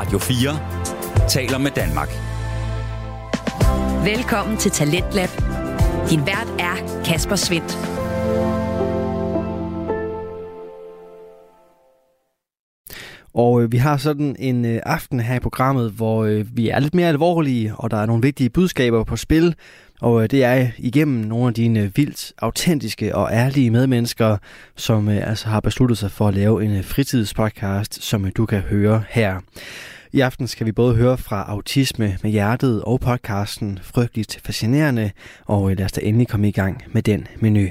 Radio 4 taler med Danmark. Velkommen til Talentlab. Din vært er Kasper Svendt. Og øh, vi har sådan en øh, aften her i programmet, hvor øh, vi er lidt mere alvorlige, og der er nogle vigtige budskaber på spil. Og øh, det er igennem nogle af dine vildt autentiske og ærlige medmennesker, som øh, altså har besluttet sig for at lave en øh, fritidspodcast, som du kan høre her. I aften skal vi både høre fra Autisme med Hjertet og podcasten Frygteligt Fascinerende, og lad os da endelig komme i gang med den menu.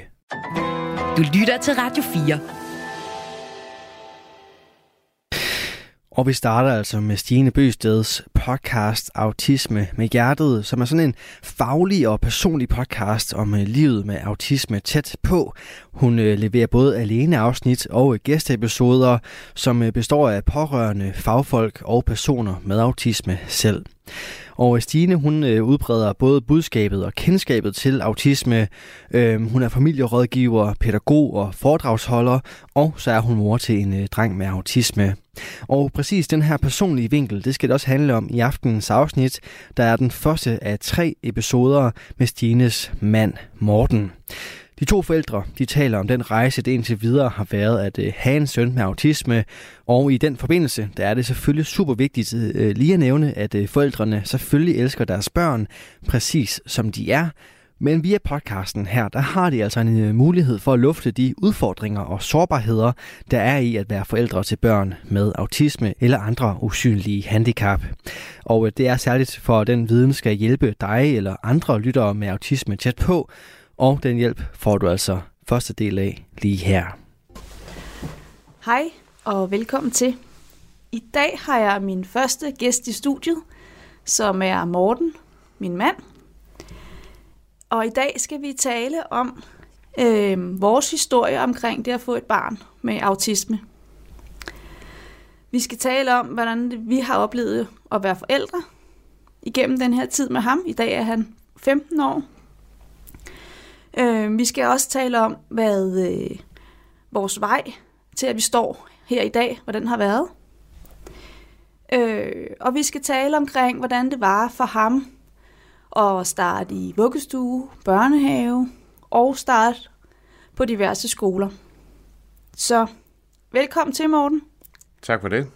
Du lytter til Radio 4. Og vi starter altså med Stine Bøsteds podcast Autisme med Hjertet, som er sådan en faglig og personlig podcast om øh, livet med autisme tæt på. Hun øh, leverer både alene afsnit og øh, gæsteepisoder, som består af pårørende, fagfolk og personer med autisme selv. Og Stine, hun udbreder både budskabet og kendskabet til autisme. Øhm, hun er familierådgiver, pædagog og foredragsholder, og så er hun mor til en dreng med autisme. Og præcis den her personlige vinkel, det skal det også handle om i aftenens afsnit, der er den første af tre episoder med Stines mand Morten. De to forældre de taler om den rejse, det indtil videre har været at øh, have en søn med autisme, og i den forbindelse der er det selvfølgelig super vigtigt øh, lige at nævne, at øh, forældrene selvfølgelig elsker deres børn, præcis som de er, men via podcasten her, der har de altså en øh, mulighed for at lufte de udfordringer og sårbarheder, der er i at være forældre til børn med autisme eller andre usynlige handicap. Og øh, det er særligt for, at den viden skal hjælpe dig eller andre lyttere med autisme tæt på, og den hjælp får du altså første del af lige her. Hej og velkommen til. I dag har jeg min første gæst i studiet, som er Morten, min mand. Og i dag skal vi tale om øh, vores historie omkring det at få et barn med autisme. Vi skal tale om, hvordan vi har oplevet at være forældre igennem den her tid med ham. I dag er han 15 år, Øh, vi skal også tale om, hvad øh, vores vej til, at vi står her i dag, hvordan har været. Øh, og vi skal tale omkring, hvordan det var for ham at starte i vuggestue, børnehave og starte på diverse skoler. Så velkommen til, Morten. Tak for det.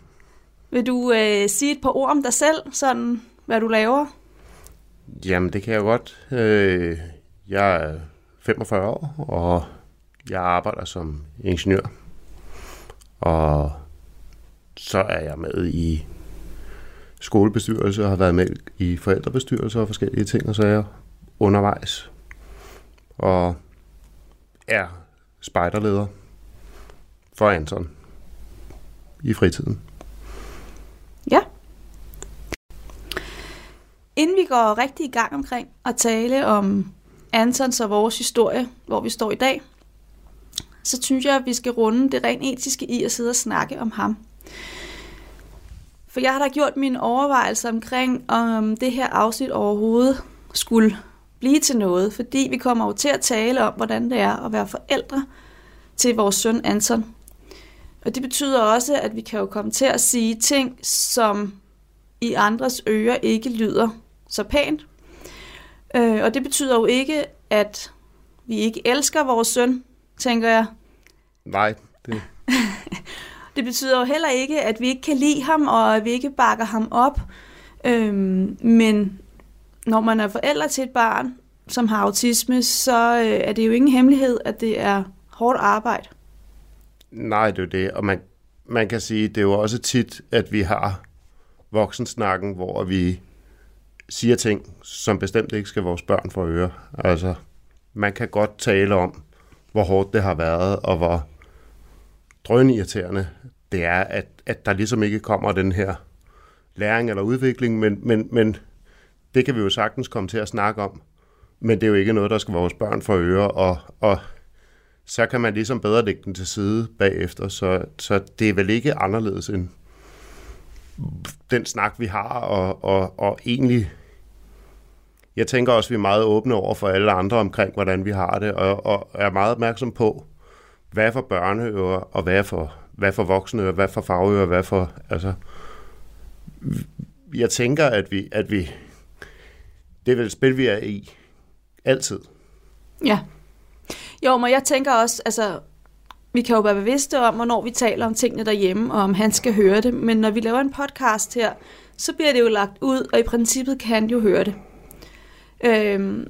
Vil du øh, sige et par ord om dig selv, sådan hvad du laver? Jamen, det kan jeg godt. Øh, jeg er 45 år, og jeg arbejder som ingeniør. Og så er jeg med i skolebestyrelse og har været med i forældrebestyrelser og forskellige ting, og sager undervejs. Og er spejderleder for Anton i fritiden. Ja. Inden vi går rigtig i gang omkring at tale om Antons og vores historie, hvor vi står i dag, så synes jeg, at vi skal runde det rent etiske i at sidde og snakke om ham. For jeg har da gjort mine overvejelser omkring, om det her afsnit overhovedet skulle blive til noget, fordi vi kommer jo til at tale om, hvordan det er at være forældre til vores søn Anton. Og det betyder også, at vi kan jo komme til at sige ting, som i andres ører ikke lyder så pænt, Øh, og det betyder jo ikke, at vi ikke elsker vores søn, tænker jeg. Nej, det... det betyder jo heller ikke, at vi ikke kan lide ham, og at vi ikke bakker ham op. Øhm, men når man er forælder til et barn, som har autisme, så øh, er det jo ingen hemmelighed, at det er hårdt arbejde. Nej, det er det. Og man, man kan sige, det er jo også tit, at vi har voksensnakken, hvor vi siger ting, som bestemt ikke skal vores børn få øre. Altså, man kan godt tale om, hvor hårdt det har været, og hvor drønirriterende det er, at, at der ligesom ikke kommer den her læring eller udvikling, men, men, men det kan vi jo sagtens komme til at snakke om. Men det er jo ikke noget, der skal vores børn få øre, og, og så kan man ligesom bedre lægge den til side bagefter. Så, så det er vel ikke anderledes end den snak, vi har, og, og, og egentlig, jeg tænker også, at vi er meget åbne over for alle andre omkring, hvordan vi har det, og, og er meget opmærksom på, hvad er for børneører, og hvad er for, hvad er for voksne hvad er for fagører, hvad er for, altså, jeg tænker, at vi, at vi det er vel et spil, vi er i altid. Ja. Jo, men jeg tænker også, altså, vi kan jo være bevidste om, hvornår vi taler om tingene derhjemme, og om han skal høre det. Men når vi laver en podcast her, så bliver det jo lagt ud, og i princippet kan han jo høre det. Øhm,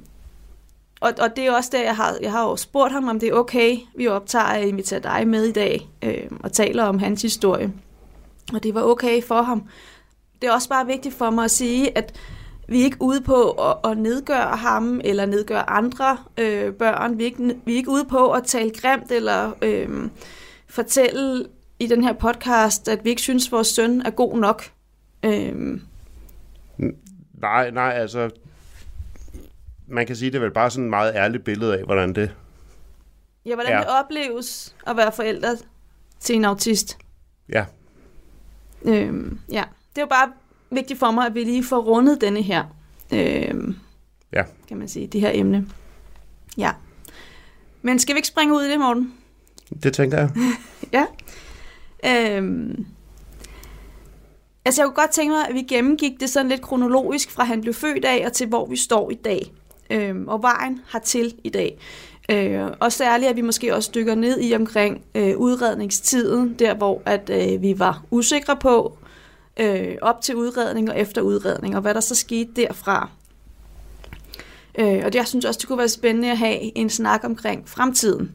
og, og det er også det, jeg har, jeg har jo spurgt ham, om det er okay, vi optager at invitere dig med i dag, øh, og taler om hans historie. Og det var okay for ham. Det er også bare vigtigt for mig at sige, at vi er ikke ude på at, at nedgøre ham eller nedgøre andre øh, børn. Vi er, ikke, vi er ikke ude på at tale grimt eller øh, fortælle i den her podcast, at vi ikke synes, at vores søn er god nok. Øh. Nej, nej, altså... Man kan sige, det er vel bare sådan et meget ærligt billede af, hvordan det Ja, hvordan ja. det opleves at være forældre til en autist. Ja. Øh, ja, det er jo bare vigtigt for mig, at vi lige får rundet denne her, øh, ja. kan man sige, det her emne. Ja. Men skal vi ikke springe ud i det, Morten? Det tænker jeg. ja. Øhm. Altså, jeg kunne godt tænke mig, at vi gennemgik det sådan lidt kronologisk fra han blev født af og til hvor vi står i dag. Øhm, og vejen til i dag. Øh, og særligt, at vi måske også dykker ned i omkring øh, udredningstiden, der hvor at øh, vi var usikre på, øh, op til udredning og efter udredning, og hvad der så skete derfra. Øh, og det, jeg synes også, det kunne være spændende at have en snak omkring fremtiden.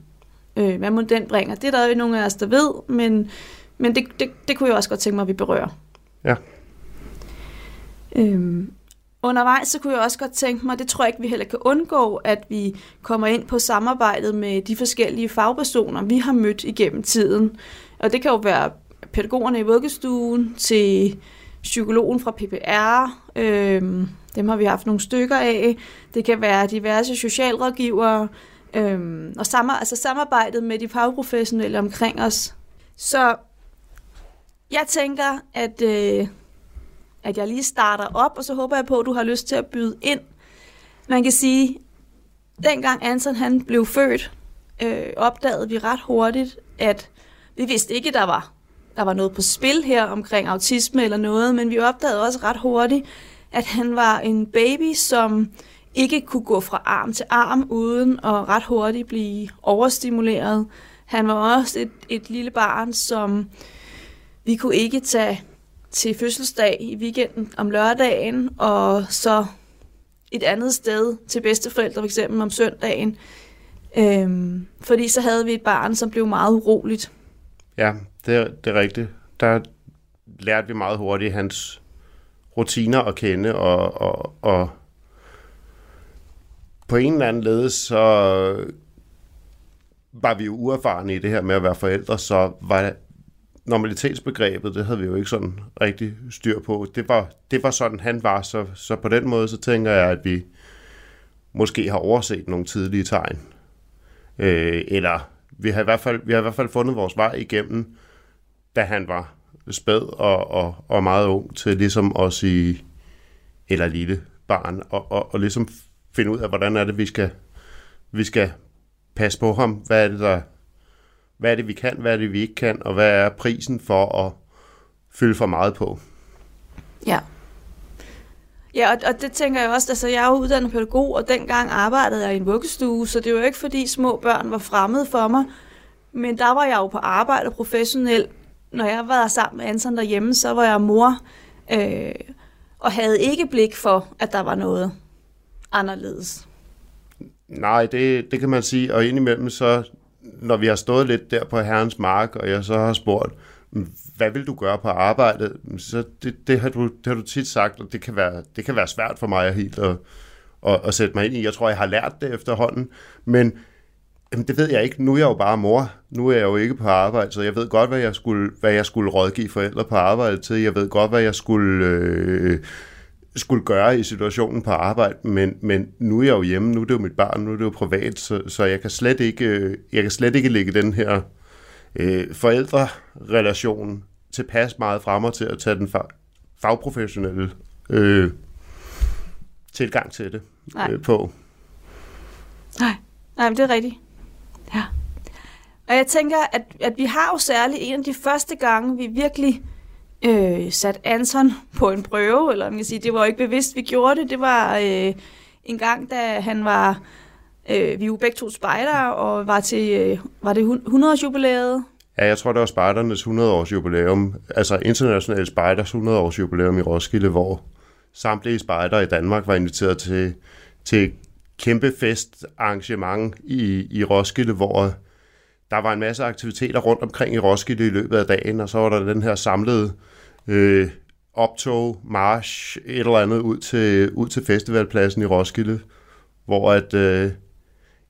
Øh, hvad må den bringer? Det er der jo nogle af os, der ved, men, men det, det, det kunne jeg også godt tænke mig, at vi berører. Ja. Øhm, undervejs så kunne jeg også godt tænke mig, det tror jeg ikke, vi heller kan undgå, at vi kommer ind på samarbejdet med de forskellige fagpersoner, vi har mødt igennem tiden. Og det kan jo være pædagogerne i vuggestuen, til psykologen fra PPR, øh, dem har vi haft nogle stykker af. Det kan være diverse socialrådgivere, øh, og sammen, altså samarbejdet med de fagprofessionelle omkring os. Så jeg tænker, at, øh, at jeg lige starter op, og så håber jeg på, at du har lyst til at byde ind. Man kan sige, dengang Anton han blev født, øh, opdagede vi ret hurtigt, at vi vidste ikke, der var der var noget på spil her omkring autisme eller noget, men vi opdagede også ret hurtigt, at han var en baby, som ikke kunne gå fra arm til arm uden at ret hurtigt blive overstimuleret. Han var også et, et lille barn, som vi kunne ikke tage til fødselsdag i weekenden om lørdagen, og så et andet sted til bedsteforældre, f.eks. om søndagen. Øhm, fordi så havde vi et barn, som blev meget uroligt. Ja, det er, det er rigtigt. Der lærte vi meget hurtigt hans rutiner at kende, og, og, og på en eller anden led, så var vi jo uerfarne i det her med at være forældre, så var normalitetsbegrebet, det havde vi jo ikke sådan rigtig styr på. Det var, det var sådan, han var, så, så på den måde, så tænker jeg, at vi måske har overset nogle tidlige tegn. Øh, eller vi har, i hvert fald, vi har i hvert fald fundet vores vej igennem da han var spæd og, og, og meget ung, til ligesom at sige, eller lille barn, og, og, og ligesom finde ud af, hvordan er det, vi skal, vi skal passe på ham. Hvad er det, der, hvad er det, vi kan, hvad er det, vi ikke kan, og hvad er prisen for at fylde for meget på? Ja. Ja, og, og det tænker jeg også, altså jeg er jo uddannet pædagog, og dengang arbejdede jeg i en vuggestue, så det var jo ikke fordi små børn var fremmede for mig, men der var jeg jo på arbejde professionelt når jeg var sammen med Anton derhjemme, så var jeg mor, øh, og havde ikke blik for, at der var noget anderledes. Nej, det, det kan man sige, og indimellem så, når vi har stået lidt der på herrens mark, og jeg så har spurgt, mm, hvad vil du gøre på arbejdet? Mm, så det, det, har, du, det har du tit sagt, og det kan være, det kan være svært for mig at helt at, at, at sætte mig ind i. Jeg tror, jeg har lært det efterhånden, men Jamen, det ved jeg ikke. Nu er jeg jo bare mor. Nu er jeg jo ikke på arbejde, så jeg ved godt, hvad jeg skulle, hvad jeg skulle rådgive forældre på arbejde til. Jeg ved godt, hvad jeg skulle, øh, skulle gøre i situationen på arbejde, men, men nu er jeg jo hjemme, nu er det jo mit barn, nu er det jo privat, så, så jeg, kan slet ikke, jeg kan slet ikke lægge den her øh, forældrerelation tilpas meget frem til at tage den fagprofessionelle øh, tilgang til det øh, på. Nej, Nej, men det er rigtigt. Ja. Og jeg tænker, at, at vi har jo særligt en af de første gange, vi virkelig øh, øh, sat Anton på en prøve, eller man kan sige, det var ikke bevidst, vi gjorde det. Det var øh, en gang, da han var, øh, vi var begge to spejdere, og var til, øh, var det 100-års jubilæet? Ja, jeg tror, det var spejdernes 100-års jubilæum, altså internationale spejders 100-års jubilæum i Roskilde, hvor samtlige spejder i Danmark var inviteret til, til kæmpe festarrangement i, i Roskilde, hvor der var en masse aktiviteter rundt omkring i Roskilde i løbet af dagen, og så var der den her samlede øh, optog, march, et eller andet ud til, ud til festivalpladsen i Roskilde, hvor at, øh,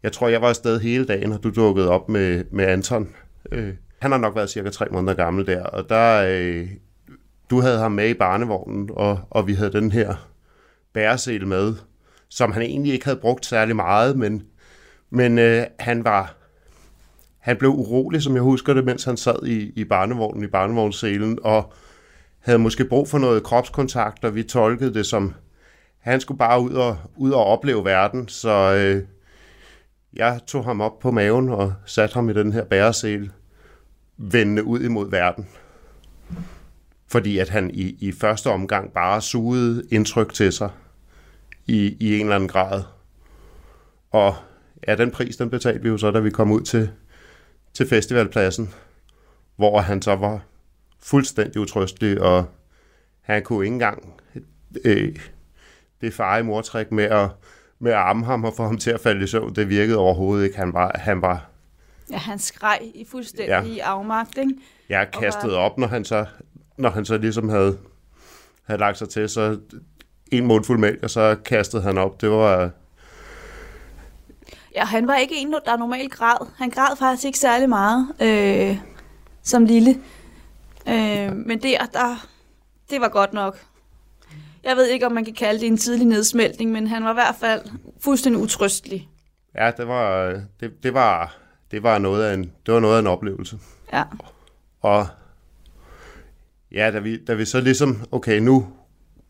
jeg tror, jeg var afsted hele dagen, og du dukkede op med, med Anton. Øh, han har nok været cirka tre måneder gammel der, og der, øh, du havde ham med i barnevognen, og, og vi havde den her bæresel med, som han egentlig ikke havde brugt særlig meget, men, men øh, han var han blev urolig, som jeg husker det, mens han sad i, i barnevognen, i barnevognsselen, og havde måske brug for noget kropskontakt, og vi tolkede det som, han skulle bare ud og, ud og opleve verden, så øh, jeg tog ham op på maven og satte ham i den her bæresæl, vendende ud imod verden. Fordi at han i, i første omgang bare sugede indtryk til sig i, i en eller anden grad. Og ja, den pris, den betalte vi jo så, da vi kom ud til, til festivalpladsen, hvor han så var fuldstændig utrystelig, og han kunne ikke engang øh, det far i mortræk med at, med at arme ham og få ham til at falde i søvn, det virkede overhovedet ikke. Han var, han var Ja, han skreg i fuldstændig ja. afmagt, ikke? Jeg kastede op, når han så, når han så ligesom havde, havde lagt sig til, så en mundfuld mælk, og så kastede han op. Det var... Ja, han var ikke en, der normalt græd. Han græd faktisk ikke særlig meget øh, som lille. Øh, men det, der, det var godt nok. Jeg ved ikke, om man kan kalde det en tidlig nedsmeltning, men han var i hvert fald fuldstændig utrystelig. Ja, det var, det, det var, det var noget af en, det var noget af en oplevelse. Ja. Og ja, da vi, da vi så ligesom, okay, nu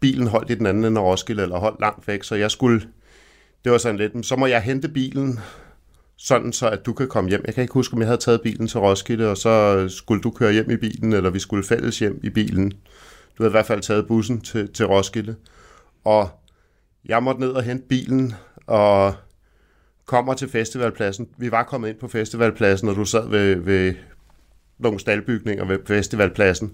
bilen holdt i den anden ende af Roskilde, eller holdt langt væk, så jeg skulle, det var sådan lidt, så må jeg hente bilen, sådan så at du kan komme hjem. Jeg kan ikke huske, om jeg havde taget bilen til Roskilde, og så skulle du køre hjem i bilen, eller vi skulle fælles hjem i bilen. Du havde i hvert fald taget bussen til, til Roskilde. Og jeg måtte ned og hente bilen, og kommer til festivalpladsen. Vi var kommet ind på festivalpladsen, og du sad ved, ved nogle staldbygninger ved festivalpladsen.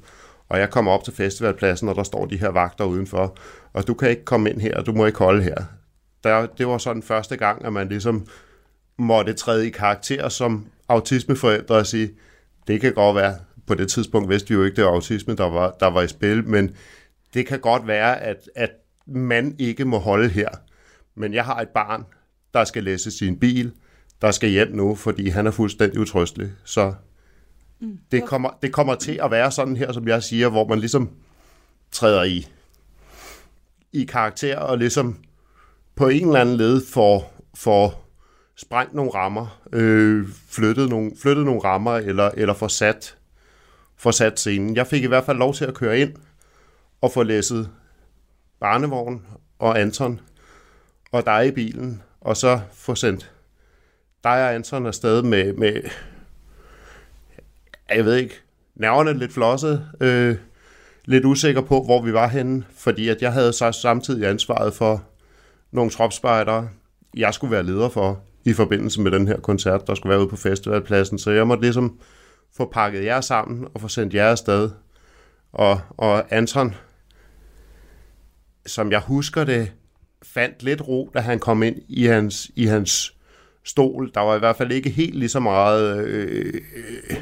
Og jeg kommer op til festivalpladsen, og der står de her vagter udenfor. Og du kan ikke komme ind her, og du må ikke holde her. Der, det var sådan første gang, at man ligesom måtte træde i karakter som autismeforældre og sige, det kan godt være, på det tidspunkt vidste vi jo ikke, det var autisme, der var, der var i spil, men det kan godt være, at, at man ikke må holde her. Men jeg har et barn, der skal læse sin bil, der skal hjem nu, fordi han er fuldstændig utrystelig. Så mm. det, kommer, det kommer til at være sådan her, som jeg siger, hvor man ligesom træder i, i karakter og ligesom på en eller anden led får, får sprængt nogle rammer, øh, flyttet, nogle, flyttet nogle rammer, eller, eller får sat, får sat scenen. Jeg fik i hvert fald lov til at køre ind og få læsset barnevogn og Anton og dig i bilen, og så få sendt dig og Anton afsted med, med jeg ved ikke, nerverne lidt flosset, øh, lidt usikker på, hvor vi var henne, fordi at jeg havde så samtidig ansvaret for nogle tropspejdere, jeg skulle være leder for i forbindelse med den her koncert, der skulle være ude på festivalpladsen. Så jeg måtte ligesom få pakket jer sammen og få sendt jer afsted. Og, og Anton, som jeg husker det, fandt lidt ro, da han kom ind i hans, i hans stol. Der var i hvert fald ikke helt lige så meget øh, øh, øh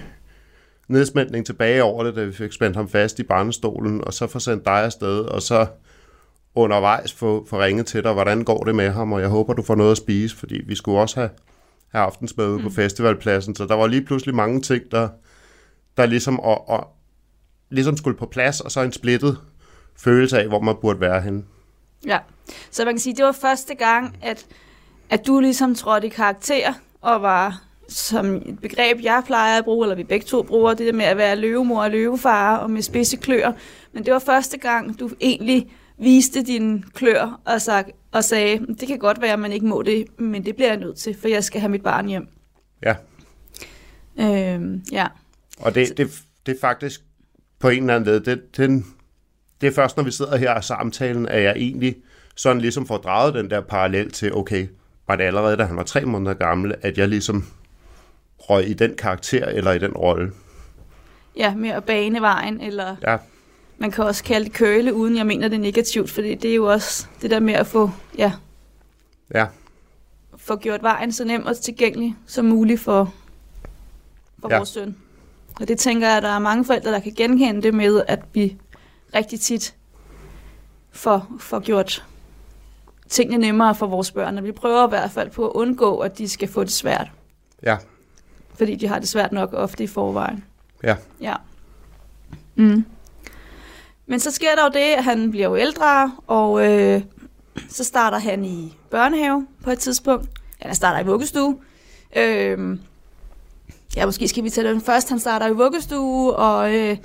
nedsmændning tilbage over det, da vi fik spændt ham fast i barnestolen, og så få sendt dig afsted, og så undervejs få, få ringet til dig, hvordan går det med ham, og jeg håber, du får noget at spise, fordi vi skulle også have, have aftensmad ude mm. på festivalpladsen, så der var lige pludselig mange ting, der, der ligesom, og, og, ligesom skulle på plads, og så en splittet følelse af, hvor man burde være henne. Ja, så man kan sige, det var første gang, at, at du ligesom trådte i karakter, og var som et begreb, jeg plejer at bruge, eller vi begge to bruger, det der med at være løvemor og løvefar, og med spidse klør. Men det var første gang, du egentlig viste din klør og, sag, og sagde, det kan godt være, at man ikke må det, men det bliver jeg nødt til, for jeg skal have mit barn hjem. Ja. Øhm, ja. Og det, det, det er faktisk på en eller anden led, det, den, det er først, når vi sidder her og samtalen, at jeg egentlig sådan ligesom får draget den der parallel til, okay, var det allerede, da han var tre måneder gammel, at jeg ligesom røg i den karakter eller i den rolle. Ja, med at bane vejen, eller Ja, man kan også kalde det køle, uden jeg mener det negativt, for det er jo også det der med at få, ja, ja, få gjort vejen så nem og tilgængelig som muligt for, for ja. vores søn. Og det tænker jeg, at der er mange forældre, der kan genkende det med, at vi rigtig tit får, får gjort tingene nemmere for vores børn. Og vi prøver i hvert fald på at undgå, at de skal få det svært. ja, Fordi de har det svært nok ofte i forvejen. ja, Ja. Mm. Men så sker der jo det, at han bliver jo ældre, og øh, så starter han i børnehave på et tidspunkt. Ja, han starter i vuggestue. Øh, ja, måske skal vi tage den først. Han starter i vuggestue, og øh,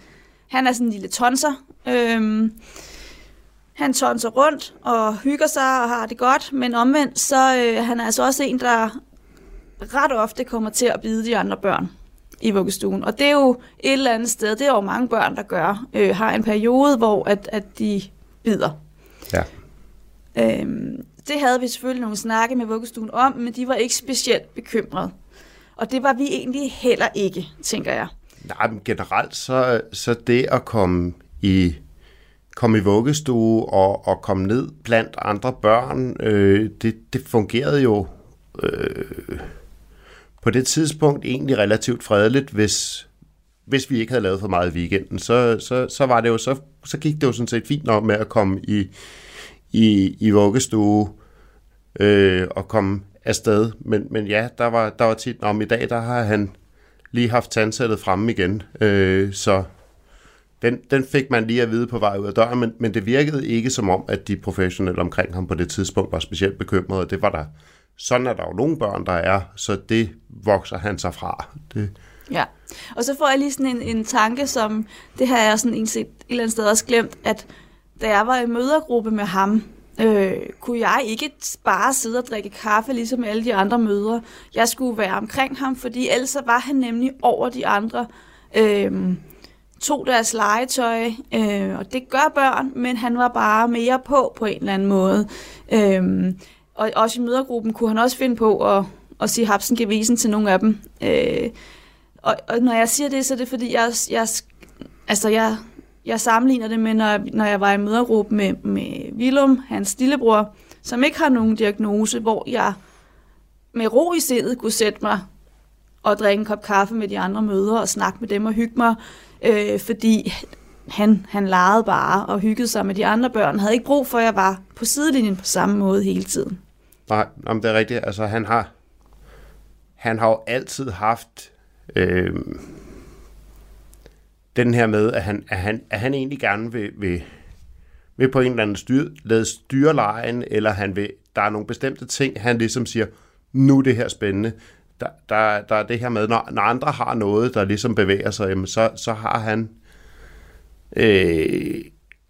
han er sådan en lille tonser. Øh, han tonser rundt og hygger sig og har det godt, men omvendt, så øh, han er altså også en, der ret ofte kommer til at bide de andre børn i vuggestuen. Og det er jo et eller andet sted, det er jo mange børn, der gør, øh, har en periode, hvor at, at de bider. ja. Øhm, det havde vi selvfølgelig nogle snakke med vuggestuen om, men de var ikke specielt bekymrede. Og det var vi egentlig heller ikke, tænker jeg. Nej, men generelt så, så det at komme i, komme i vuggestue og, og komme ned blandt andre børn, øh, det, det fungerede jo øh, på det tidspunkt egentlig relativt fredeligt, hvis, hvis vi ikke havde lavet for meget i weekenden. Så, så, så, var det jo, så, så gik det jo sådan set fint nok med at komme i, i, i vuggestue øh, og komme afsted. Men, men ja, der var, der var tit, om i dag, der har han lige haft tandsættet fremme igen. Øh, så den, den fik man lige at vide på vej ud af døren, men, men det virkede ikke som om, at de professionelle omkring ham på det tidspunkt var specielt bekymrede. Det var der. Sådan er der jo nogle børn, der er, så det vokser han sig fra. Det, Ja, og så får jeg lige sådan en, en tanke, som det har jeg sådan set et eller andet sted også glemt, at da jeg var i mødergruppe med ham, øh, kunne jeg ikke bare sidde og drikke kaffe, ligesom alle de andre mødre. Jeg skulle være omkring ham, fordi ellers så var han nemlig over de andre. Øh, tog deres legetøj, øh, og det gør børn, men han var bare mere på på en eller anden måde. Øh, og også i mødergruppen kunne han også finde på at, at sige hapsen gevisen til nogle af dem. Øh, og, og når jeg siger det, så er det fordi, jeg, jeg, altså jeg, jeg sammenligner det med, når når jeg var i mødergruppe med, med Willum, hans lillebror, som ikke har nogen diagnose, hvor jeg med ro i sindet kunne sætte mig og drikke en kop kaffe med de andre mødre og snakke med dem og hygge mig, øh, fordi han, han legede bare og hyggede sig med de andre børn. havde ikke brug for, at jeg var på sidelinjen på samme måde hele tiden nej, om det er rigtigt. Altså, han har, han har jo altid haft øh, den her med, at han, at han, at han egentlig gerne vil, vil, vil på en eller anden styr, lade styre lejen, eller han vil, der er nogle bestemte ting, han ligesom siger, nu er det her spændende. Der, der, der er det her med, når, når andre har noget, der ligesom bevæger sig, jamen, så, så har han øh,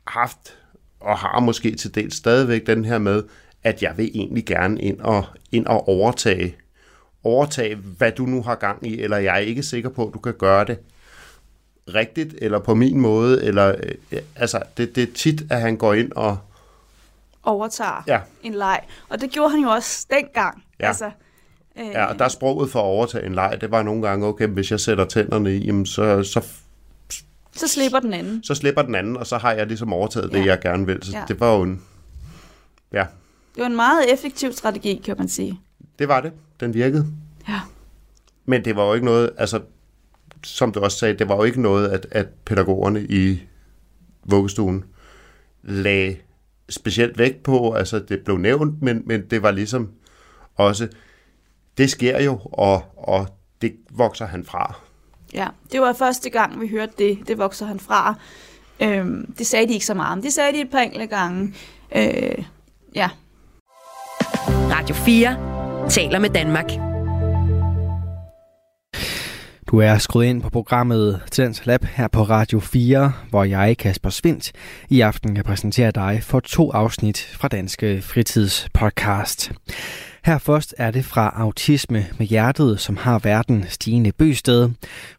haft, og har måske til dels stadigvæk den her med, at jeg vil egentlig gerne ind og, ind og overtage, overtage, hvad du nu har gang i, eller jeg er ikke sikker på, at du kan gøre det rigtigt, eller på min måde, eller øh, altså, det, det er tit, at han går ind og, Overtager ja, en leg. Og det gjorde han jo også dengang. Ja. Altså, øh, ja, og der er sproget for at overtage en leg, det var nogle gange, okay, hvis jeg sætter tænderne i, jamen, så, så, så slipper den anden. så slipper den anden, og så har jeg ligesom overtaget det, Ja. jeg gerne vil. Så Ja. det var jo en, ja, Det var en meget effektiv strategi, kan man sige. det var det. Den virkede. Ja. Men det var jo ikke noget, altså, som du også sagde, det var jo ikke noget, at, at pædagogerne i vuggestuen lagde specielt vægt på. Altså, det blev nævnt, men, men det var ligesom også, det sker jo, og, og det vokser han fra. Ja, det var første gang, vi hørte det. Det vokser han fra. Øhm, det sagde de ikke så meget om. Det sagde de et par enkelte gange. Øh, ja, Radio 4 taler med Danmark. Du er skruet ind på programmet Tidens Lab her på Radio 4, hvor jeg, Kasper Svindt, i aften kan præsentere dig for to afsnit fra Danske Fritidspodcast. Her først er det fra Autisme med Hjertet, som har verden Stine Bøsted.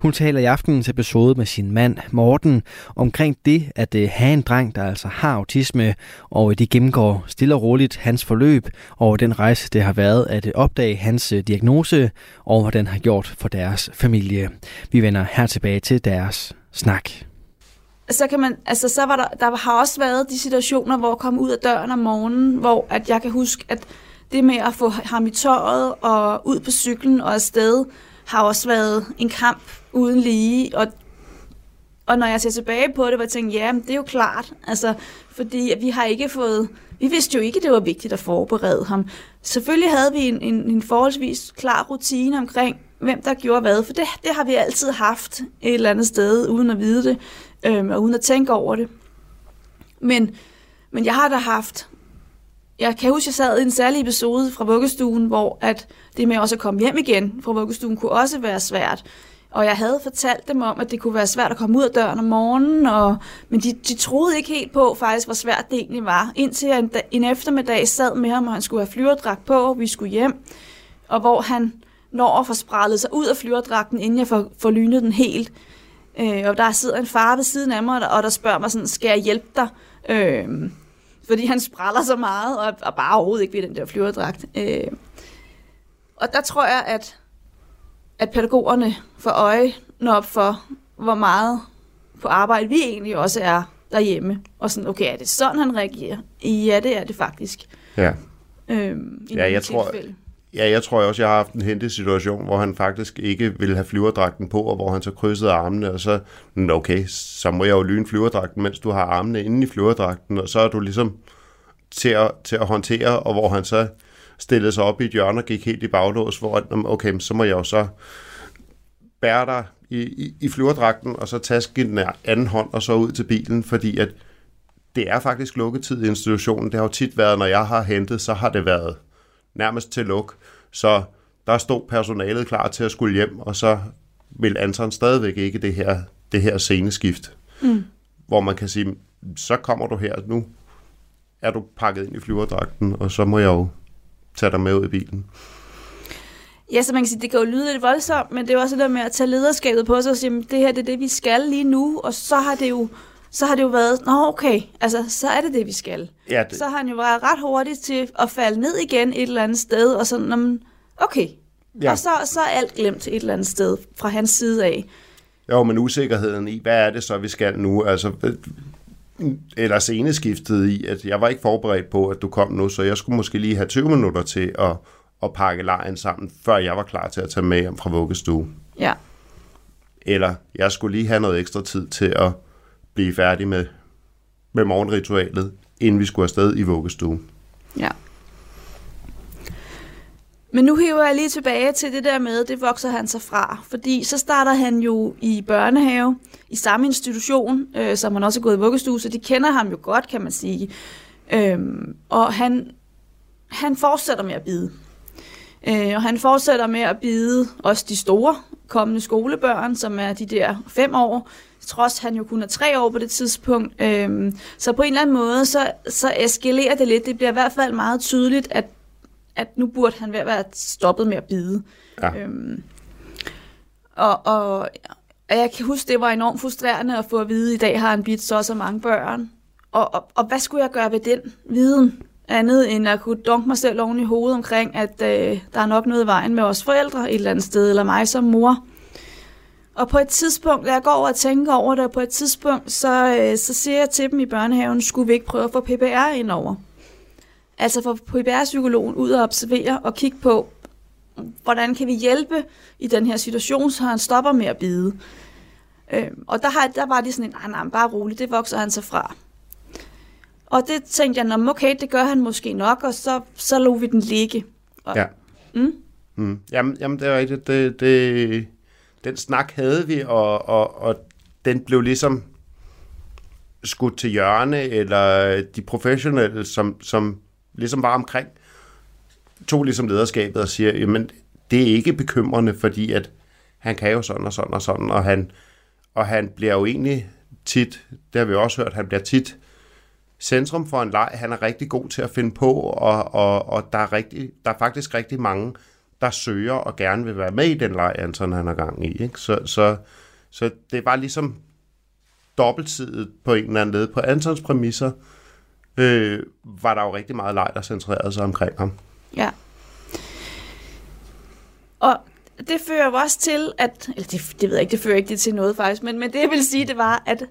Hun taler i aftenens episode med sin mand Morten omkring det at øh, have en dreng, der altså har autisme, og øh, de gennemgår stille og roligt hans forløb og den rejse, det har været at øh, opdage hans diagnose og hvad den har gjort for deres familie. Vi vender her tilbage til deres snak så kan man, altså så var der, der har også været de situationer, hvor jeg kom ud af døren om morgenen, hvor at jeg kan huske, at det med at få ham i tøjet og ud på cyklen og afsted, har også været en kamp uden lige. Og, og når jeg ser tilbage på det, var jeg tænkt, ja, det er jo klart. Altså, fordi vi har ikke fået... Vi vidste jo ikke, at det var vigtigt at forberede ham. Selvfølgelig havde vi en, en, en forholdsvis klar rutine omkring, hvem der gjorde hvad, for det, det har vi altid haft et eller andet sted, uden at vide det, øhm, og uden at tænke over det. Men, men jeg har da haft jeg kan huske, at jeg sad i en særlig episode fra vuggestuen, hvor at det med også at komme hjem igen fra vuggestuen kunne også være svært. Og jeg havde fortalt dem om, at det kunne være svært at komme ud af døren om morgenen, og, men de, de troede ikke helt på faktisk, hvor svært det egentlig var. Indtil jeg en, en eftermiddag sad med ham, og han skulle have flyverdragt på, og vi skulle hjem. Og hvor han når at få sprallet sig ud af flyverdragten, inden jeg får, får lynet den helt. Øh, og der sidder en far ved siden af mig, og der spørger mig sådan, skal jeg hjælpe dig? Øh, fordi han spræller så meget, og, og bare overhovedet ikke ved den der flyverdragt. Øh, og der tror jeg, at, at pædagogerne får øje op for, hvor meget på arbejde vi egentlig også er derhjemme. Og sådan, okay, er det sådan, han reagerer? Ja, det er det faktisk. Ja. Øhm, ja, jeg tror, Ja, jeg tror også, jeg har haft en hente situation, hvor han faktisk ikke ville have flyverdragten på, og hvor han så krydsede armene, og så, okay, så må jeg jo lyne flyverdragten, mens du har armene inde i flyverdragten, og så er du ligesom til at, til at håndtere, og hvor han så stillede sig op i et hjørne og gik helt i baglås, hvor okay, så må jeg jo så bære dig i, i, i flyverdragten, og så taske den anden hånd, og så ud til bilen, fordi at det er faktisk lukketid i institutionen. Det har jo tit været, når jeg har hentet, så har det været nærmest til luk. Så der stod personalet klar til at skulle hjem, og så vil Anton stadigvæk ikke det her, det her sceneskift. Mm. Hvor man kan sige, så kommer du her, nu er du pakket ind i flyverdragten, og så må jeg jo tage dig med ud i bilen. Ja, så man kan sige, det kan jo lyde lidt voldsomt, men det er jo også det der med at tage lederskabet på sig og sige, det her det er det, vi skal lige nu, og så har det jo så har det jo været, nå okay, altså så er det det, vi skal. Ja, det... Så har han jo været ret hurtigt til at falde ned igen et eller andet sted, og sådan, okay. Ja. Og så, så er alt glemt et eller andet sted fra hans side af. Jo, men usikkerheden i, hvad er det så, vi skal nu? Altså, eller sceneskiftet i, at jeg var ikke forberedt på, at du kom nu, så jeg skulle måske lige have 20 minutter til at, at pakke lejen sammen, før jeg var klar til at tage med hjem fra vuggestue. Ja. Eller jeg skulle lige have noget ekstra tid til at blive færdig med, med morgenritualet, inden vi skulle afsted i vuggestuen. Ja. Men nu hiver jeg lige tilbage til det der med, det vokser han sig fra. Fordi så starter han jo i børnehave, i samme institution, øh, som han også er gået i vuggestue, så de kender ham jo godt, kan man sige. Øhm, og han, han fortsætter med at bide. Øh, og han fortsætter med at bide også de store kommende skolebørn, som er de der fem år, trods han jo kun er tre år på det tidspunkt. Øhm, så på en eller anden måde, så, så eskalerer det lidt. Det bliver i hvert fald meget tydeligt, at, at nu burde han være stoppet med at bide. Ja. Øhm, og, og, og jeg kan huske, det var enormt frustrerende at få at vide, at i dag har han bidt så så mange børn. Og, og, og hvad skulle jeg gøre ved den viden? Andet end at kunne dunke mig selv oven i hovedet omkring, at øh, der er nok noget i vejen med os forældre et eller andet sted, eller mig som mor. Og på et tidspunkt, da jeg går over og tænker over det, på et tidspunkt, så, øh, så siger jeg til dem i børnehaven, skulle vi ikke prøve at få PPR ind over? Altså få PPR-psykologen ud og observere og kigge på, hvordan kan vi hjælpe i den her situation, så han stopper med at bide. Øh, og der, har, der var de sådan en, nej, nej, bare roligt, det vokser han sig fra. Og det tænkte jeg, okay, det gør han måske nok, og så, så lå vi den ligge. Og, ja. Mm? Mm. Jamen, jamen, det er rigtigt. Det, det, den snak havde vi, og, og, og den blev ligesom skudt til hjørne, eller de professionelle, som, som ligesom var omkring, tog ligesom lederskabet og siger, jamen, det er ikke bekymrende, fordi at han kan jo sådan og sådan og sådan, og han, og han bliver jo egentlig tit, det har vi også hørt, han bliver tit centrum for en leg. Han er rigtig god til at finde på, og, og, og der, er rigtig, der er faktisk rigtig mange, der søger og gerne vil være med i den leg, Anton han har gang i. Ikke? Så, så, så det var ligesom dobbeltsidet på en eller anden led. På Antons præmisser øh, var der jo rigtig meget leg, der centrerede sig omkring ham. Ja. Og det fører jo også til, at, eller det, det ved jeg ikke, det fører ikke det til noget faktisk, men, men det jeg vil sige, det var, at,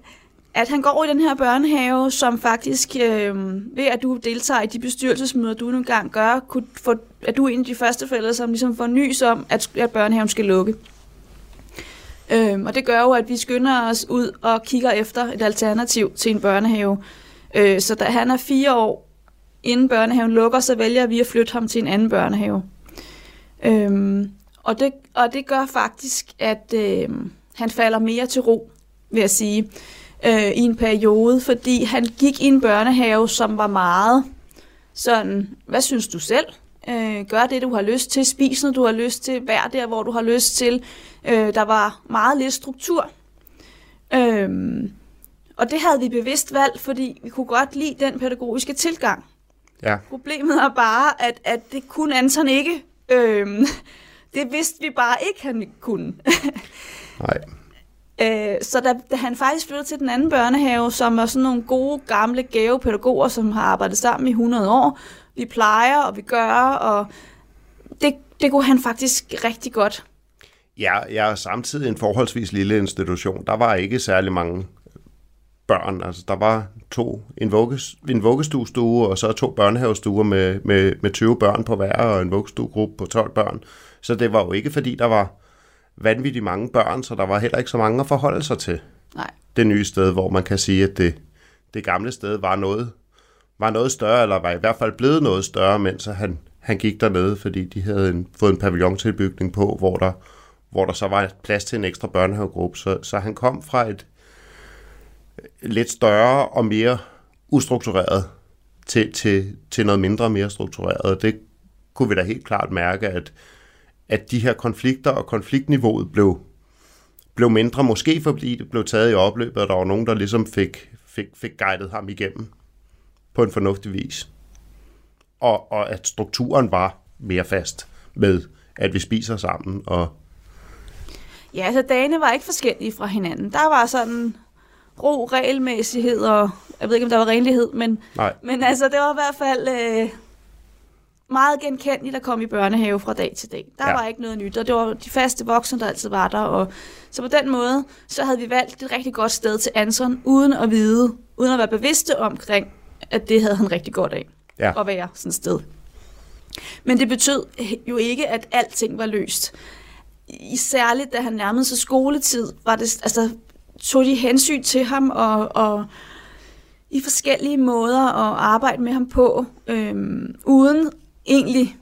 at han går i den her børnehave, som faktisk, øh, ved at du deltager i de bestyrelsesmøder, du nogle gang gør, kunne få, at du er en af de første forældre, som ligesom får nys om, at, at børnehaven skal lukke. Øhm, og det gør jo, at vi skynder os ud og kigger efter et alternativ til en børnehave. Øh, så da han er fire år, inden børnehaven lukker, så vælger vi at flytte ham til en anden børnehave. Øhm, og, det, og det gør faktisk, at øh, han falder mere til ro, vil jeg sige, øh, i en periode, fordi han gik i en børnehave, som var meget sådan, hvad synes du selv? Øh, gør det, du har lyst til, spis noget, du har lyst til, vær der, hvor du har lyst til. Øh, der var meget lidt struktur. Øh, og det havde vi bevidst valgt, fordi vi kunne godt lide den pædagogiske tilgang. Ja. Problemet er bare, at, at det kunne Anton ikke. Øh, det vidste vi bare ikke, han kunne. Nej. Øh, så da, da han faktisk flyttede til den anden børnehave, som er sådan nogle gode, gamle, gave pædagoger, som har arbejdet sammen i 100 år, vi plejer, og vi gør, og det, det kunne han faktisk rigtig godt. Ja, jeg er samtidig en forholdsvis lille institution. Der var ikke særlig mange børn. Altså, der var to, en, vugges, en vuggestuestue, og så to børnehavestuer med, med, med 20 børn på hver, og en vuggestuegruppe på 12 børn. Så det var jo ikke, fordi der var vanvittigt mange børn, så der var heller ikke så mange at forholde sig til. Nej. Det nye sted, hvor man kan sige, at det, det gamle sted var noget, var noget større, eller var i hvert fald blevet noget større, mens han, han gik dernede, fordi de havde en, fået en pavillontilbygning på, hvor der, hvor der så var plads til en ekstra børnehavegruppe. Så, så han kom fra et lidt større og mere ustruktureret til, til, til noget mindre og mere struktureret. Og det kunne vi da helt klart mærke, at, at de her konflikter og konfliktniveauet blev, blev mindre, måske fordi det blev taget i opløbet, og der var nogen, der ligesom fik, fik, fik guidet ham igennem på en fornuftig vis. Og, og at strukturen var mere fast med, at vi spiser sammen. Og Ja, altså dagene var ikke forskellige fra hinanden. Der var sådan ro, regelmæssighed, og jeg ved ikke, om der var renlighed, men, Nej. men altså, det var i hvert fald øh, meget genkendeligt at komme i børnehave fra dag til dag. Der Ja. var ikke noget nyt, og det var de faste voksne, der altid var der. Og, så på den måde, så havde vi valgt et rigtig godt sted til Anson, uden at vide, uden at være bevidste omkring, at det havde han rigtig godt af Ja. at være sådan et sted. Men det betød jo ikke, at alting var løst. I særligt, da han nærmede sig skoletid, var det, altså, tog de hensyn til ham og, og i forskellige måder at arbejde med ham på, øhm, uden egentlig,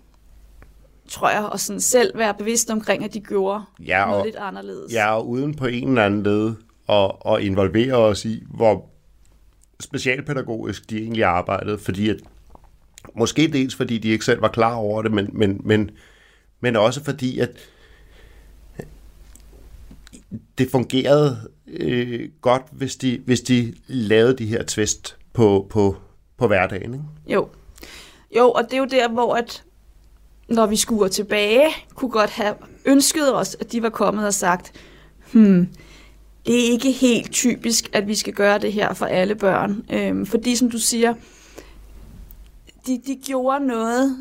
tror jeg, at sådan selv være bevidst omkring, at de gjorde Ja, noget og- lidt anderledes. Ja, og uden på en eller anden led at, at involvere os i, hvor specialpædagogisk de egentlig arbejdede, fordi at, måske dels fordi de ikke selv var klar over det, men, men, men, men også fordi, at det fungerede øh, godt, hvis de, hvis de lavede de her twist på, på, på hverdagen. Ikke? Jo. Jo, og det er jo der, hvor at, når vi skuer tilbage, kunne godt have ønsket os, at de var kommet og sagt, hmm, det er ikke helt typisk, at vi skal gøre det her for alle børn. Øhm, fordi, som du siger, de, de gjorde noget,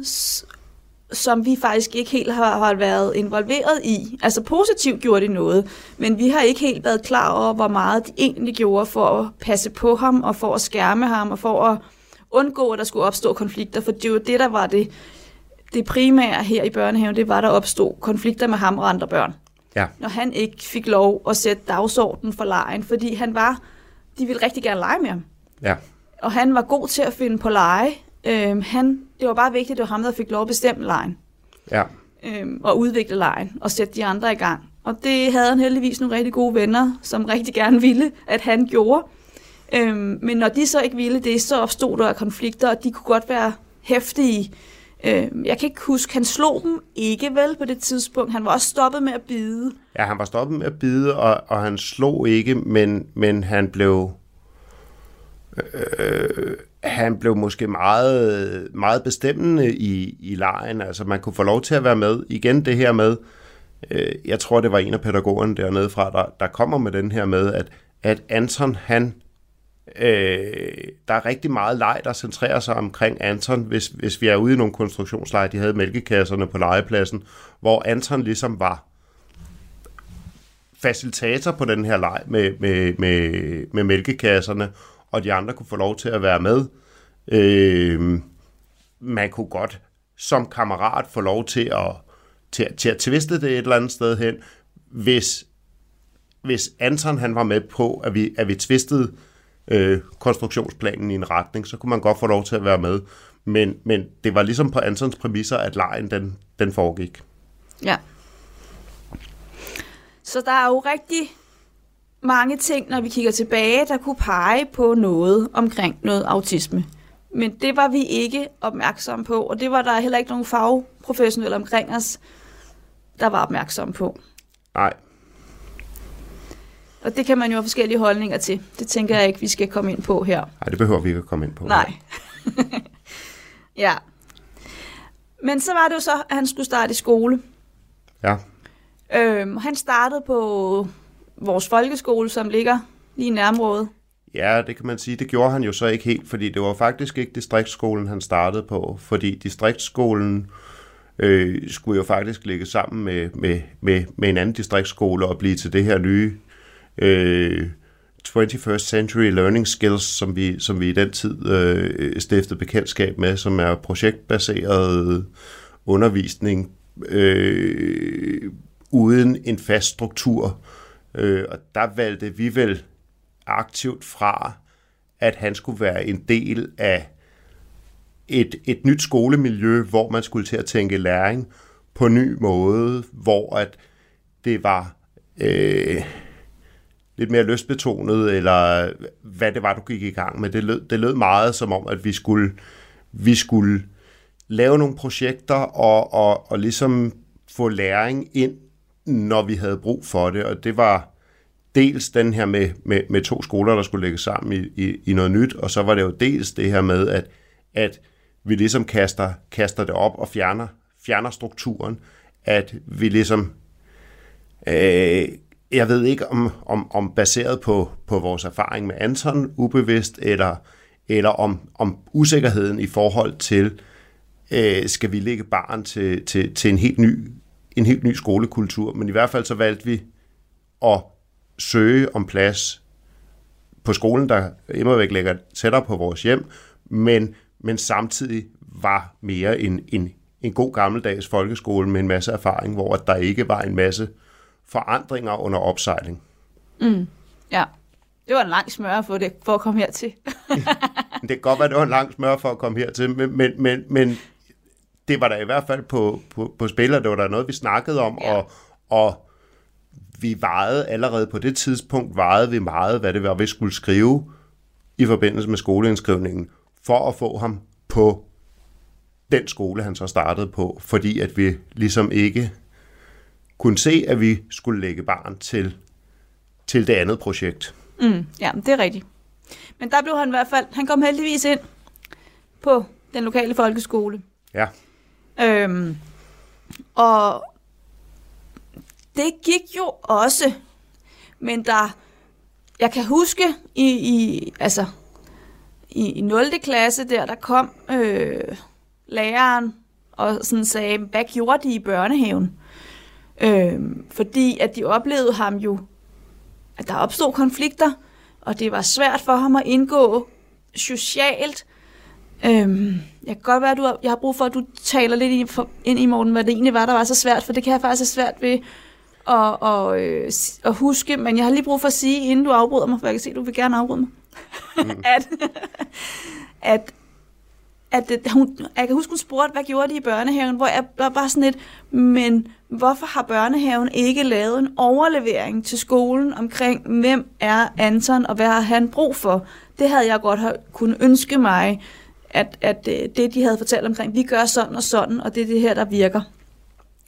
som vi faktisk ikke helt har, har været involveret i. Altså positivt gjorde de noget, men vi har ikke helt været klar over, hvor meget de egentlig gjorde for at passe på ham, og for at skærme ham, og for at undgå, at der skulle opstå konflikter, for det var det, der var det, det primære her i børnehaven, det var, der opstod konflikter med ham og andre børn. Ja. Når han ikke fik lov at sætte dagsordenen for lejen, fordi han var, de ville rigtig gerne lege med ham. Ja. Og han var god til at finde på lege. Øhm, han, det var bare vigtigt, at det var ham, der fik lov at bestemme lejen. Ja. Øhm, og udvikle lejen og sætte de andre i gang. Og det havde han heldigvis nogle rigtig gode venner, som rigtig gerne ville, at han gjorde. Øhm, men når de så ikke ville det, så opstod der konflikter, og de kunne godt være hæftige. Øhm, jeg kan ikke huske, han slog dem ikke vel på det tidspunkt. Han var også stoppet med at bide. Ja, han var stoppet med at bide, og, og han slog ikke, men, men han blev... Øh, han blev måske meget, meget bestemmende i, i lejen. Altså man kunne få lov til at være med. Igen det her med, øh, jeg tror det var en af pædagogerne dernede fra, der, der kommer med den her med, at, at Anton han Øh, der er rigtig meget leg, der centrerer sig omkring Anton, hvis, hvis vi er ude i nogle konstruktionsleje. De havde mælkekasserne på legepladsen, hvor Anton ligesom var facilitator på den her leg med, med, med, med mælkekasserne, og de andre kunne få lov til at være med. Øh, man kunne godt som kammerat få lov til at, til, til at tviste det et eller andet sted hen, hvis, hvis Anton han var med på, at vi, at vi tvistede øh, konstruktionsplanen i en retning, så kunne man godt få lov til at være med. Men, men det var ligesom på Antons præmisser, at lejen den, den foregik. Ja. Så der er jo rigtig mange ting, når vi kigger tilbage, der kunne pege på noget omkring noget autisme. Men det var vi ikke opmærksomme på, og det var der heller ikke nogen fagprofessionelle omkring os, der var opmærksomme på. Nej. Og det kan man jo have forskellige holdninger til. Det tænker jeg ikke, vi skal komme ind på her. Nej, det behøver vi ikke at komme ind på. Nej. ja. Men så var det jo så, at han skulle starte i skole. Ja. Øhm, han startede på vores folkeskole, som ligger lige i nærområdet. Ja, det kan man sige. Det gjorde han jo så ikke helt, fordi det var faktisk ikke distriktsskolen, han startede på. Fordi distriktsskolen øh, skulle jo faktisk ligge sammen med, med, med, med en anden distriktsskole og blive til det her nye øh, 21st Century Learning Skills, som vi, som vi i den tid øh, stiftede bekendtskab med, som er projektbaseret undervisning øh, uden en fast struktur. Øh, og der valgte vi vel aktivt fra, at han skulle være en del af et, et nyt skolemiljø, hvor man skulle til at tænke læring på en ny måde, hvor at det var øh, lidt mere lystbetonet, eller hvad det var, du gik i gang med. Det lød, det lød meget som om, at vi skulle, vi skulle lave nogle projekter og, og, og ligesom få læring ind, når vi havde brug for det. Og det var dels den her med, med, med to skoler, der skulle lægge sammen i, i, i noget nyt, og så var det jo dels det her med, at, at vi ligesom kaster, kaster det op og fjerner, fjerner strukturen, at vi ligesom øh, jeg ved ikke om, om, om baseret på, på vores erfaring med Anton ubevidst, eller, eller om, om usikkerheden i forhold til, øh, skal vi lægge barn til, til, til en, helt ny, en helt ny skolekultur. Men i hvert fald så valgte vi at søge om plads på skolen, der imod væk ligger tættere på vores hjem, men, men samtidig var mere en, en, en god gammeldags folkeskole med en masse erfaring, hvor der ikke var en masse øh, forandringer under opsejling. Mm. Ja, det var en lang smør for, det, for at komme hertil. det kan godt være, det var en lang smør for at komme hertil, men, men, men, men det var der i hvert fald på, på, på spiller, det var der noget, vi snakkede om, ja. og, og vi vejede allerede på det tidspunkt, vejede vi meget, hvad det var, vi skulle skrive i forbindelse med skoleindskrivningen, for at få ham på den skole, han så startede på, fordi at vi ligesom ikke kunne se, at vi skulle lægge barn til, til det andet projekt. Mm, ja, det er rigtigt. Men der blev han i hvert fald, han kom heldigvis ind på den lokale folkeskole. Ja. Øhm, og det gik jo også, men der, jeg kan huske i, i altså, i, i 0. klasse der, der kom øh, læreren og sådan sagde, hvad gjorde de i børnehaven? Øh, fordi at de oplevede ham jo, at der opstod konflikter, og det var svært for ham at indgå socialt. Øhm, jeg kan godt være, at du har, jeg har brug for, at du taler lidt ind i, morgen, hvad det egentlig var, der var så svært, for det kan jeg faktisk have svært ved at, og, øh, at huske, men jeg har lige brug for at sige, inden du afbryder mig, for jeg kan se, at du vil gerne afbryde mig, mm. at, at at hun, jeg kan huske, hun spurgte, hvad gjorde de i børnehaven, hvor jeg var bare sådan lidt, men hvorfor har børnehaven ikke lavet en overlevering til skolen omkring, hvem er Anton, og hvad har han brug for? Det havde jeg godt kunne ønske mig, at, at øh, det, de havde fortalt omkring, vi gør sådan og sådan, og det er det her, der virker.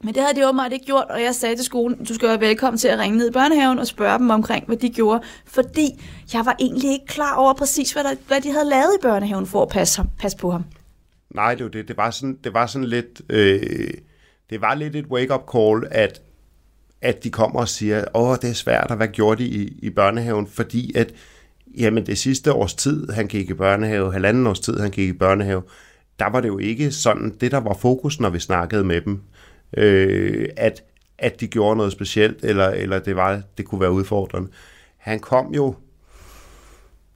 Men det havde de åbenbart ikke gjort, og jeg sagde til skolen, du skal være velkommen til at ringe ned i børnehaven og spørge dem omkring, hvad de gjorde. Fordi jeg var egentlig ikke klar over præcis, hvad, der, hvad de havde lavet i børnehaven for at passe, ham, passe på ham. Nej, det var det. Det var sådan, det var sådan lidt... Øh, det var lidt et wake-up call, at, at de kommer og siger, åh, det er svært, og hvad gjorde de i, i børnehaven? Fordi at, jamen det sidste års tid, han gik i børnehave, halvanden års tid, han gik i børnehave, der var det jo ikke sådan, det der var fokus, når vi snakkede med dem, øh, at, at de gjorde noget specielt, eller, eller det, var, det kunne være udfordrende. Han kom jo,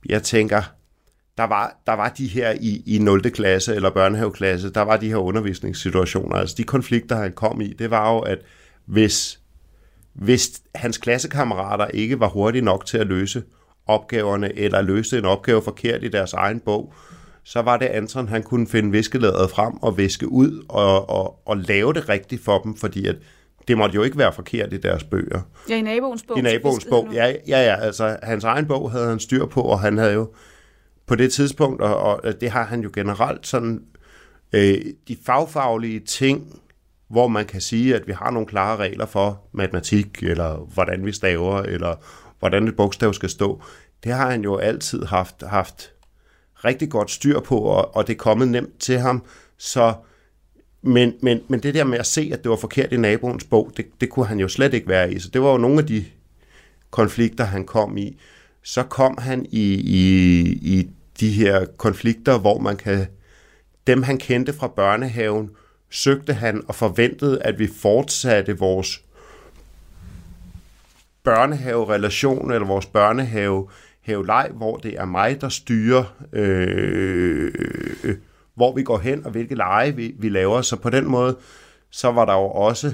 jeg tænker, der var, der var de her i, i 0. klasse eller børnehaveklasse, der var de her undervisningssituationer. Altså de konflikter, han kom i, det var jo, at hvis, hvis hans klassekammerater ikke var hurtige nok til at løse opgaverne, eller løste en opgave forkert i deres egen bog, så var det Anton, han kunne finde viskeladet frem og viske ud og, og, og lave det rigtigt for dem, fordi at det måtte jo ikke være forkert i deres bøger. Ja, i naboens bog. I naboens bog, ja, ja, ja, altså hans egen bog havde han styr på, og han havde jo på det tidspunkt, og, og det har han jo generelt sådan, øh, de fagfaglige ting, hvor man kan sige, at vi har nogle klare regler for matematik, eller hvordan vi staver, eller hvordan et bogstav skal stå, det har han jo altid haft, haft rigtig godt styr på, og, og det er kommet nemt til ham, så men, men, men det der med at se, at det var forkert i naboens bog, det, det kunne han jo slet ikke være i. Så det var jo nogle af de konflikter, han kom i. Så kom han i, i, i de her konflikter, hvor man kan... Dem, han kendte fra børnehaven, søgte han og forventede, at vi fortsatte vores børnehave-relation, eller vores børnehave leg, hvor det er mig, der styrer, øh, øh, hvor vi går hen, og hvilke lege vi, vi laver. Så på den måde, så var der jo også,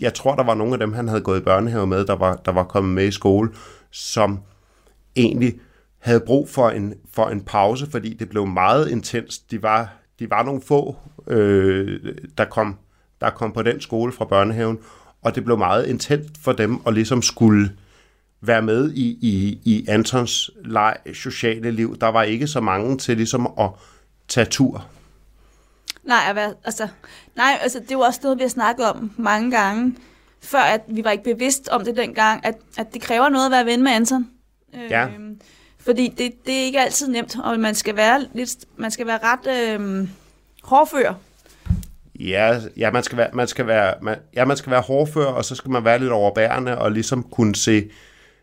jeg tror, der var nogle af dem, han havde gået i børnehave med, der var, der var kommet med i skole, som egentlig havde brug for en, for en pause, fordi det blev meget intenst. De var, de var nogle få, øh, der, kom, der kom på den skole fra børnehaven, og det blev meget intenst for dem at ligesom skulle være med i, i, i Antons leg, sociale liv. Der var ikke så mange til ligesom at tage tur. Nej, altså, nej, altså det er jo også noget, vi har snakket om mange gange, før at vi var ikke bevidst om det dengang, at, at det kræver noget at være ven med Anton. Ja. Øh, fordi det, det er ikke altid nemt, og man skal være, lidt, man skal være ret øh, hårdfør. Ja, ja, man skal være, man skal være, man, ja, man skal være hårdfør, og så skal man være lidt overbærende, og ligesom kunne se,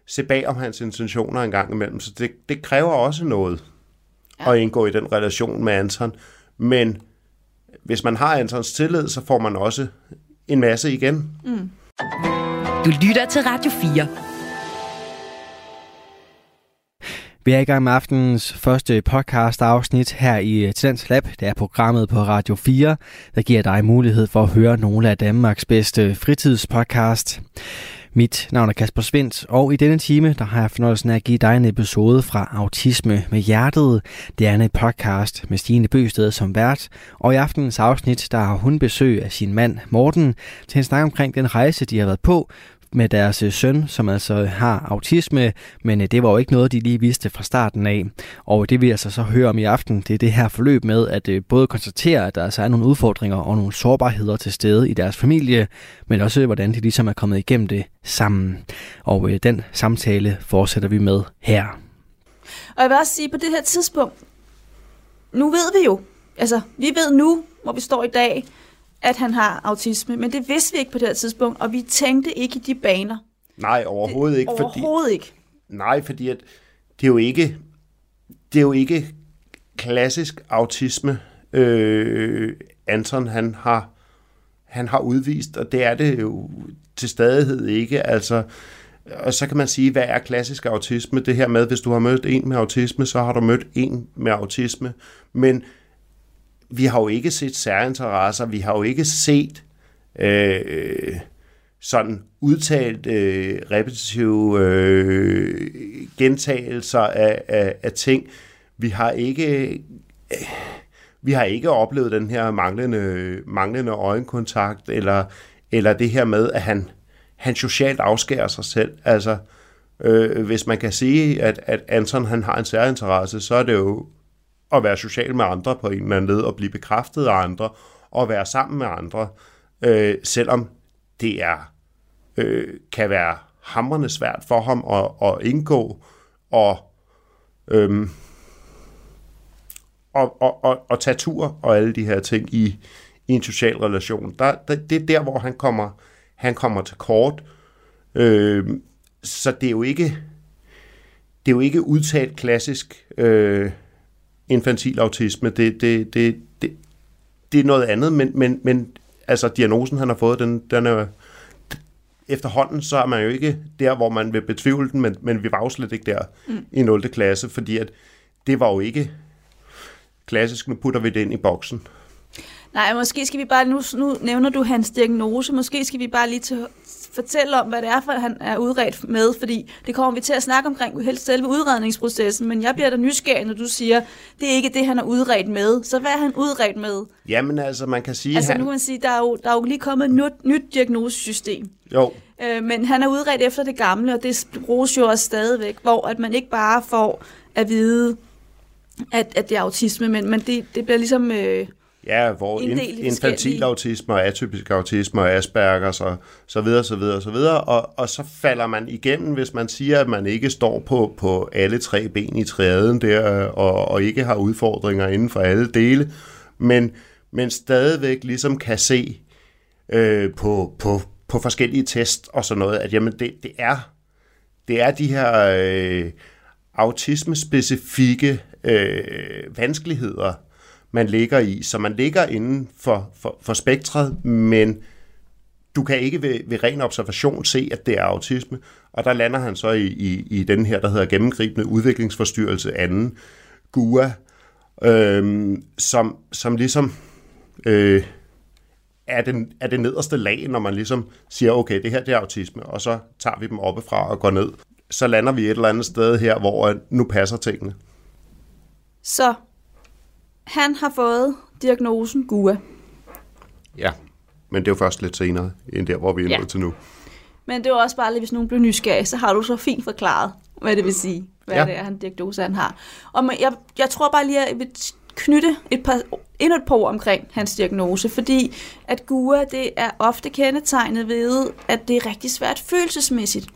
se bag om hans intentioner en gang imellem. Så det, det kræver også noget ja. at indgå i den relation med Anton. Men hvis man har Antons tillid, så får man også en masse igen. Mm. Du lytter til Radio 4. Vi er i gang med aftenens første podcast afsnit her i Tidens Lab. Det er programmet på Radio 4, der giver dig mulighed for at høre nogle af Danmarks bedste fritidspodcast. Mit navn er Kasper Svendt, og i denne time der har jeg fornøjelsen af at give dig en episode fra Autisme med Hjertet. Det er en podcast med Stine Bøsted som vært, og i aftenens afsnit der har hun besøg af sin mand Morten til en snak omkring den rejse, de har været på, med deres øh, søn, som altså har autisme, men øh, det var jo ikke noget, de lige vidste fra starten af. Og det vi altså så hører om i aften, det er det her forløb med at øh, både konstatere, at der altså er nogle udfordringer og nogle sårbarheder til stede i deres familie, men også hvordan de ligesom er kommet igennem det sammen. Og den samtale fortsætter vi med her. Og jeg vil også sige, på det her tidspunkt, nu ved vi jo, altså vi ved nu, hvor vi står i dag, at han har autisme, men det vidste vi ikke på det her tidspunkt, og vi tænkte ikke i de baner. Nej, overhovedet ikke. Det, overhovedet ikke. Nej, fordi at det er jo ikke, det er jo ikke klassisk autisme, øh, Anton han har, han har udvist, og det er det jo til stadighed ikke. Altså, og så kan man sige, hvad er klassisk autisme? Det her med, hvis du har mødt en med autisme, så har du mødt en med autisme. Men vi har jo ikke set særinteresser, vi har jo ikke set øh, sådan udtalt øh, repetitive øh, gentagelser af, af, af ting. Vi har ikke... Øh, vi har ikke oplevet den her manglende, manglende øjenkontakt, eller, eller det her med, at han, han socialt afskærer sig selv. Altså, øh, hvis man kan sige, at, at Anton han har en særinteresse, så er det jo at være social med andre på en eller anden led, og blive bekræftet af andre, og være sammen med andre. øh, selvom det er øh, kan være hamrende svært for ham at, at indgå og øhm, og, og, og, og tage tur og alle de her ting i, i en social relation. Der, der, det er der, hvor han kommer, han kommer til kort. Øh, så det er jo ikke det er jo ikke udtalt klassisk øh, infantil autisme. Det, det, det, det, det er noget andet, men, men, men altså diagnosen, han har fået, den, den er efterhånden, så er man jo ikke der, hvor man vil betvivle den, men, men vi var jo slet ikke der mm. i 0. klasse, fordi at det var jo ikke klassisk, nu putter vi det ind i boksen. Nej, måske skal vi bare, nu, nu nævner du hans diagnose, måske skal vi bare lige til, fortælle om, hvad det er, for han er udredt med, fordi det kommer vi til at snakke omkring helst selve udredningsprocessen, men jeg bliver da nysgerrig, når du siger, det er ikke det, han er udredt med. Så hvad er han udredt med? Jamen altså, man kan sige... Altså han... nu kan man sige, der er jo, der er jo lige kommet et nyt, nyt diagnosesystem. Jo. Øh, men han er udredt efter det gamle, og det bruges jo også stadigvæk, hvor at man ikke bare får at vide, at, at det er autisme, men, men det, det bliver ligesom... Øh, Ja, hvor infantil autisme og atypisk autisme og Asperger så, så videre, så videre, så videre. Og, og så falder man igennem, hvis man siger, at man ikke står på, på alle tre ben i træden der, og, og ikke har udfordringer inden for alle dele, men, men stadigvæk ligesom kan se øh, på, på, på forskellige test og sådan noget, at jamen det, det er det er de her øh, autisme-specifikke øh, vanskeligheder, man ligger i. Så man ligger inden for, for, for spektret, men du kan ikke ved, ved ren observation se, at det er autisme. Og der lander han så i, i, i den her, der hedder gennemgribende udviklingsforstyrrelse anden, GUA, øhm, som, som ligesom øh, er, den, er det nederste lag, når man ligesom siger, okay, det her det er autisme, og så tager vi dem oppefra og går ned. Så lander vi et eller andet sted her, hvor nu passer tingene. Så han har fået diagnosen GUA. Ja, men det er jo først lidt senere, end der, hvor vi er ja. nået til nu. Men det er også bare lige, hvis nogen bliver nysgerrig, så har du så fint forklaret, hvad det vil sige, hvad ja. det er, han diagnose han har. Og jeg, jeg tror bare lige, at jeg vil knytte et par, endnu et par ord omkring hans diagnose, fordi at GUA, det er ofte kendetegnet ved, at det er rigtig svært følelsesmæssigt.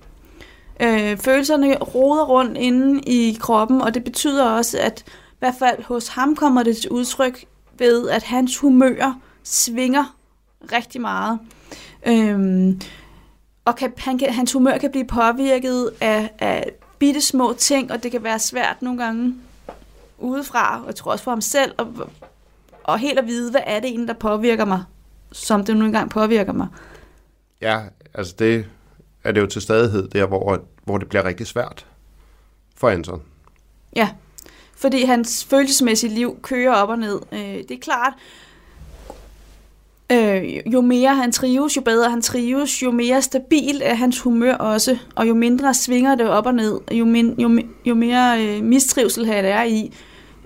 Øh, følelserne roder rundt inde i kroppen, og det betyder også, at hvert fald hos ham kommer det til udtryk ved, at hans humør svinger rigtig meget. Øhm, og kan, han kan, hans humør kan blive påvirket af, af bitte små ting, og det kan være svært nogle gange udefra, og jeg tror også for ham selv, og, og helt at vide, hvad er det egentlig, der påvirker mig, som det nu engang påvirker mig. Ja, altså det er det jo til stadighed der, hvor, hvor det bliver rigtig svært for Anton. Ja, fordi hans følelsesmæssige liv kører op og ned. Øh, det er klart, øh, jo mere han trives, jo bedre han trives, jo mere stabil er hans humør også, og jo mindre svinger det op og ned, jo, min, jo, jo mere øh, mistrivsel han er i,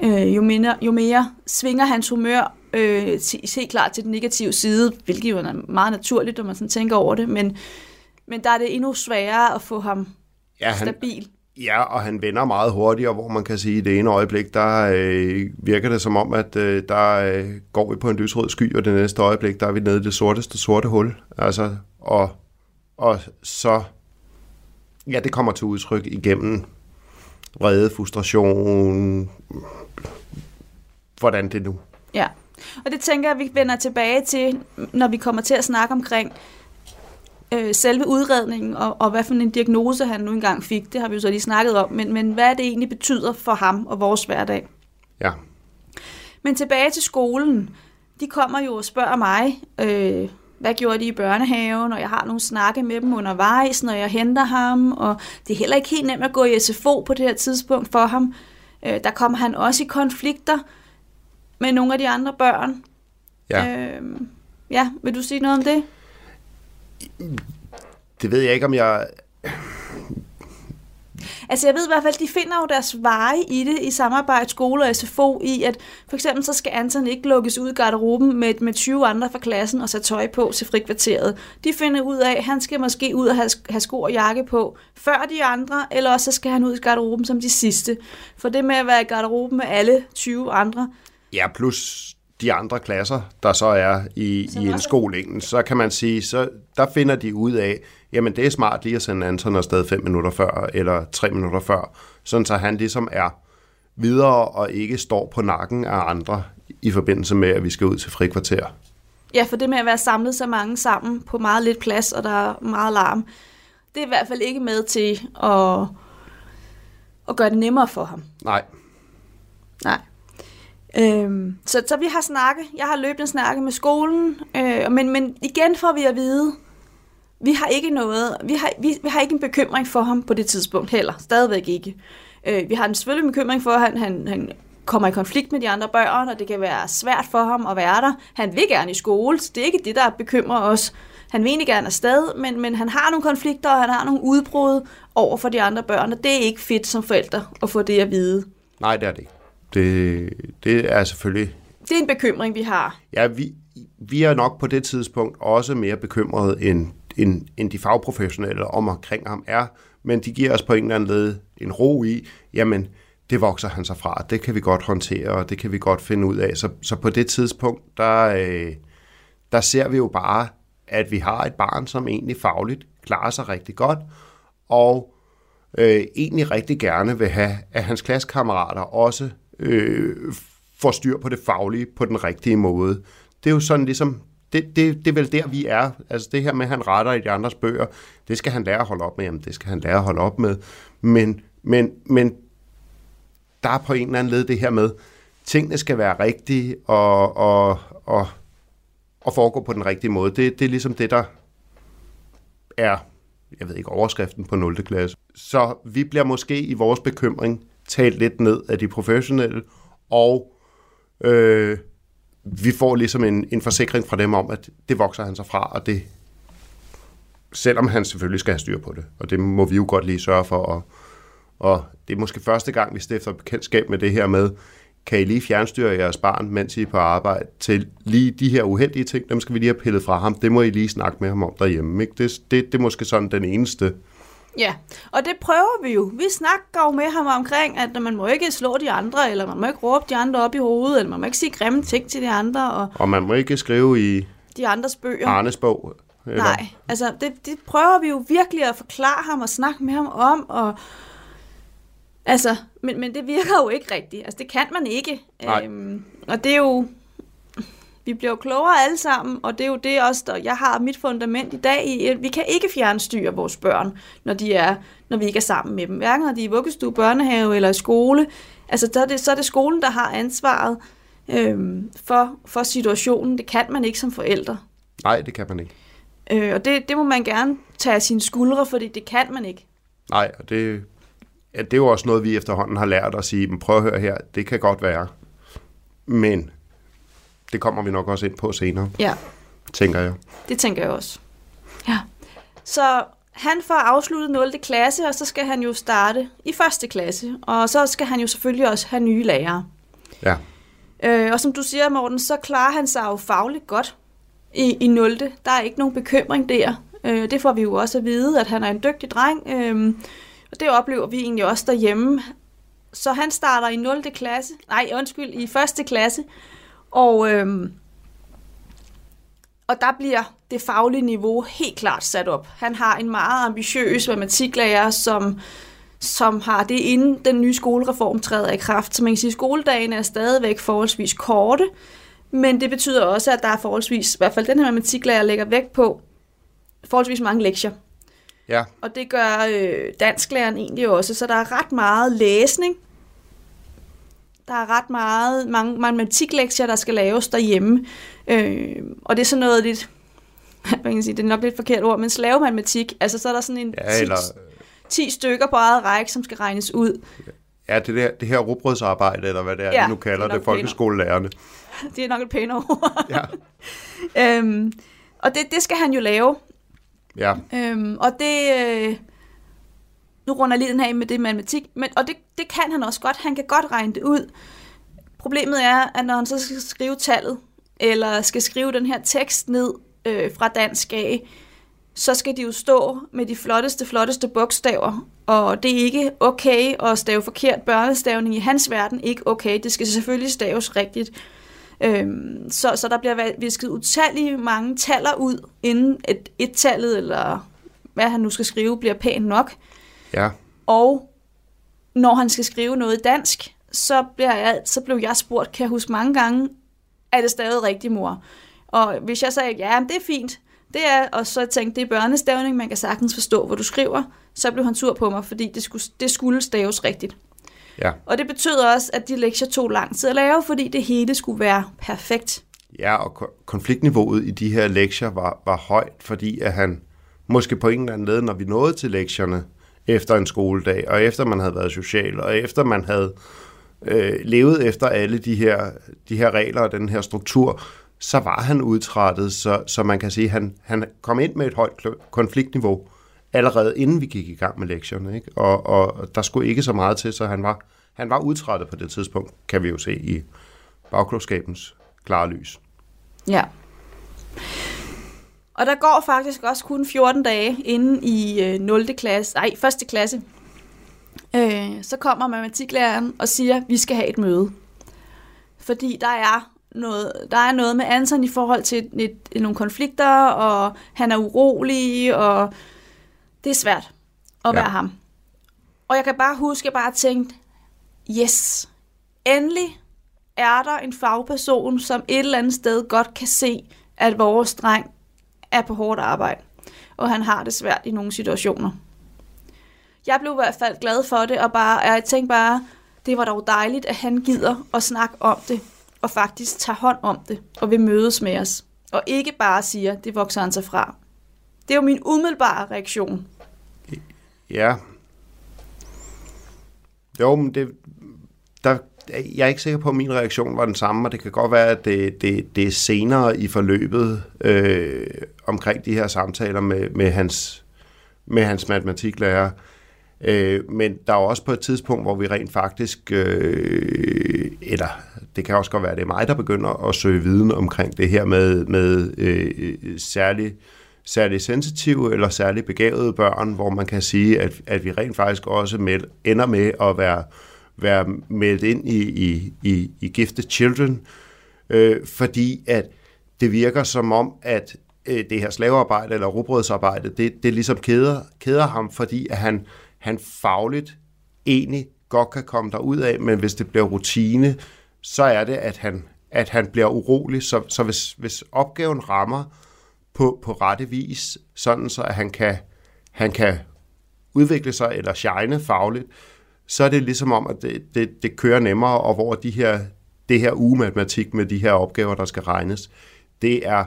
øh, jo, mindre, jo mere svinger hans humør øh, til, helt klart til den negative side, hvilket jo er meget naturligt, når man sådan tænker over det, men, men der er det endnu sværere at få ham ja, han, stabil. Ja, og han vender meget hurtigere, hvor man kan sige, at det ene øjeblik, der øh, virker det som om, at øh, der øh, går vi på en lysrød sky, og det næste øjeblik, der er vi nede i det sorteste sorte hul. Altså, og, og så, ja, det kommer til udtryk igennem vrede, frustration, hvordan det nu. Ja, og det tænker jeg, at vi vender tilbage til, når vi kommer til at snakke omkring øh, selve udredningen, og, og hvad for en diagnose han nu engang fik, det har vi jo så lige snakket om, men, men hvad det egentlig betyder for ham og vores hverdag. Ja. Men tilbage til skolen. De kommer jo og spørger mig, øh, hvad gjorde de i børnehaven, og jeg har nogle snakke med dem undervejs, når jeg henter ham, og det er heller ikke helt nemt at gå i SFO på det her tidspunkt for ham. Øh, der kommer han også i konflikter med nogle af de andre børn. Ja. Øh, ja, vil du sige noget om det? Det ved jeg ikke, om jeg... Altså jeg ved i hvert fald, de finder jo deres veje i det, i samarbejde skole og SFO, i at for eksempel så skal Anton ikke lukkes ud i garderoben med, med 20 andre fra klassen og sætte tøj på til frikvarteret. De finder ud af, at han skal måske ud og have, have sko og jakke på før de andre, eller også så skal han ud i garderoben som de sidste. For det med at være i garderoben med alle 20 andre. Ja, plus de andre klasser, der så er i, i en skoling, så kan man sige, så der finder de ud af, jamen det er smart lige at sende Anton afsted fem minutter før, eller tre minutter før, sådan så han ligesom er videre og ikke står på nakken af andre i forbindelse med, at vi skal ud til frikvarter. Ja, for det med at være samlet så mange sammen på meget lidt plads, og der er meget larm, det er i hvert fald ikke med til at, at gøre det nemmere for ham. Nej. Nej. Øhm, så, så vi har snakket, jeg har løbende snakket med skolen, øh, men, men igen får vi at vide, vi har ikke noget, vi har, vi, vi har ikke en bekymring for ham på det tidspunkt heller, stadigvæk ikke. Øh, vi har en selvfølgelig bekymring for, at han, han, han kommer i konflikt med de andre børn, og det kan være svært for ham at være der. Han vil gerne i skole, så det er ikke det, der bekymrer os. Han vil egentlig gerne afsted, men, men han har nogle konflikter, og han har nogle udbrud over for de andre børn, og det er ikke fedt som forældre at få det at vide. Nej, det er det ikke. Det, det er selvfølgelig... Det er en bekymring, vi har. Ja, vi, vi er nok på det tidspunkt også mere bekymrede, end, end, end de fagprofessionelle om omkring ham er, men de giver os på en eller anden led en ro i, jamen, det vokser han sig fra, det kan vi godt håndtere, og det kan vi godt finde ud af. Så, så på det tidspunkt, der, øh, der ser vi jo bare, at vi har et barn, som egentlig fagligt klarer sig rigtig godt, og øh, egentlig rigtig gerne vil have, at hans klassekammerater også øh, får styr på det faglige på den rigtige måde. Det er jo sådan ligesom, det, det, det er vel der, vi er. Altså det her med, at han retter i de andres bøger, det skal han lære at holde op med. Jamen, det skal han lære at holde op med. Men, men, men der er på en eller anden led det her med, tingene skal være rigtige og, og, og, og foregå på den rigtige måde. Det, det er ligesom det, der er, jeg ved ikke, overskriften på 0. klasse. Så vi bliver måske i vores bekymring talt lidt ned af de professionelle, og øh, vi får ligesom en, en forsikring fra dem om, at det vokser han sig fra, og det, selvom han selvfølgelig skal have styr på det, og det må vi jo godt lige sørge for, og, og det er måske første gang, vi stifter bekendtskab med det her med, kan I lige fjernstyre jeres barn, mens I er på arbejde, til lige de her uheldige ting, dem skal vi lige have pillet fra ham, det må I lige snakke med ham om derhjemme. Ikke? Det, det, det er måske sådan den eneste Ja, og det prøver vi jo. Vi snakker jo med ham omkring, at man må ikke slå de andre, eller man må ikke råbe de andre op i hovedet, eller man må ikke sige grimme ting til de andre. Og, og man må ikke skrive i de andres bøger. Arnes bog. Eller? Nej, altså det, det prøver vi jo virkelig at forklare ham og snakke med ham om, og altså, men, men det virker jo ikke rigtigt. Altså det kan man ikke. Nej. Øhm, og det er jo, vi bliver jo klogere alle sammen, og det er jo det også, der jeg har mit fundament i dag i, at vi kan ikke fjernstyre vores børn, når, de er, når vi ikke er sammen med dem. Hverken når de er i vuggestue, børnehave eller i skole. Altså, så er det, så er det skolen, der har ansvaret øhm, for, for situationen. Det kan man ikke som forældre. Nej, det kan man ikke. Øh, og det, det må man gerne tage af sine skuldre, fordi det kan man ikke. Nej, og det, ja, det er jo også noget, vi efterhånden har lært at sige, men prøv at høre her, det kan godt være. Men det kommer vi nok også ind på senere. Ja. Tænker jeg. Det tænker jeg også. Ja. Så han får afsluttet 0. klasse, og så skal han jo starte i første klasse. Og så skal han jo selvfølgelig også have nye lærere. Ja. Øh, og som du siger, Morten, så klarer han sig jo fagligt godt i, i 0. Der er ikke nogen bekymring der. Øh, det får vi jo også at vide, at han er en dygtig dreng. Øh, og det oplever vi egentlig også derhjemme. Så han starter i 0. klasse, nej undskyld, i første klasse, og, øhm, og der bliver det faglige niveau helt klart sat op. Han har en meget ambitiøs matematiklærer, som, som har det inden den nye skolereform træder i kraft. Så man kan sige, at skoledagen er stadigvæk forholdsvis korte, men det betyder også, at der er forholdsvis, i hvert fald den her matematiklærer lægger vægt på, forholdsvis mange lektier. Ja. Og det gør øh, dansklæreren egentlig også, så der er ret meget læsning, der er ret meget, mange matematiklektier, der skal laves derhjemme. Øh, og det er sådan noget lidt, hvad kan sige, det er nok lidt forkert ord, men slavematematik, altså så er der sådan en ja, 10, eller... 10 stykker på eget række, som skal regnes ud. Ja, det, der, det her rugbrødsarbejde, eller hvad det er, Ja, ja, nu kalder det det, folkeskolelærerne. Det er nok et pænere ord. Ja. øhm, og det, det skal han jo lave. Ja, Øhm, og det... Øh, nu runder jeg lige den her med det matematik, men, og det, det kan han også godt. Han kan godt regne det ud. Problemet er, at når han så skal skrive tallet, eller skal skrive den her tekst ned øh, fra dansk af, så skal de jo stå med de flotteste, flotteste bogstaver, og det er ikke okay at stave forkert børnestavning i hans verden, ikke okay, det skal selvfølgelig staves rigtigt. Øhm, så, så der bliver visket utallige mange taller ud, inden et et-tallet, eller hvad han nu skal skrive, bliver pænt nok. Ja. Og når han skal skrive noget dansk, så, bliver jeg, så blev jeg spurgt, kan jeg huske mange gange, er det stadig rigtigt, mor? Og hvis jeg sagde, ja, det er fint, det er, og så tænkte, det er børnestavning, man kan sagtens forstå, hvad du skriver, så blev han sur på mig, fordi det skulle, det skulle staves rigtigt. Ja. Og det betød også, at de lektier tog lang tid at lave, fordi det hele skulle være perfekt. Ja, og konfliktniveauet i de her lektier var, var højt, fordi at han måske på en eller anden led, når vi nåede til lektierne efter en skoledag, og efter man havde været social, og efter man havde øh, levet efter alle de her, de her regler og den her struktur, så var han udtrættet, så, så man kan sige, at han, han kom ind med et højt konfliktniveau allerede inden vi gik i gang med lektionen, Ikke? Og, og der skulle ikke så meget til, så han var, han var udtrættet på det tidspunkt, kan vi jo se i bagklodskabens klare lys. Ja. Og der går faktisk også kun 14 dage inden i øh, 0. klasse, nej, 1. klasse. Øh, så kommer matematiklæreren og siger, vi skal have et møde. Fordi der er noget, der er noget med Anton i forhold til et, et, nogle konflikter, og han er urolig, og det er svært at ja. være ham. Og jeg kan bare huske, at jeg bare tænkte, yes, endelig er der en fagperson, som et eller andet sted godt kan se, at vores dreng er på hårdt arbejde, og han har det svært i nogle situationer. Jeg blev i hvert fald glad for det, og bare, jeg tænkte bare, det var dog dejligt, at han gider at snakke om det, og faktisk tager hånd om det, og vil mødes med os. Og ikke bare siger, det vokser han sig fra. Det er jo min umiddelbare reaktion. Ja. Jo, men det, jeg er ikke sikker på, at min reaktion var den samme, og det kan godt være, at det, det, det er senere i forløbet øh, omkring de her samtaler med, med, hans, med hans matematiklærer. Øh, men der er også på et tidspunkt, hvor vi rent faktisk, øh, eller det kan også godt være, at det er mig, der begynder at søge viden omkring det her med, med øh, særligt særlig sensitive eller særligt begavede børn, hvor man kan sige, at, at vi rent faktisk også med, ender med at være være meldt ind i, i, i, i Gifted Children, øh, fordi at det virker som om, at øh, det her slavearbejde eller robrødsarbejde, det, det ligesom keder, keder ham, fordi at han, han fagligt egentlig godt kan komme der ud af, men hvis det bliver rutine, så er det, at han, at han bliver urolig. Så, så hvis, hvis opgaven rammer på, på rette vis, sådan så at han kan, han kan udvikle sig eller shine fagligt, så er det ligesom om, at det, det, det kører nemmere, og hvor de her, det her ugematematik med de her opgaver, der skal regnes, det er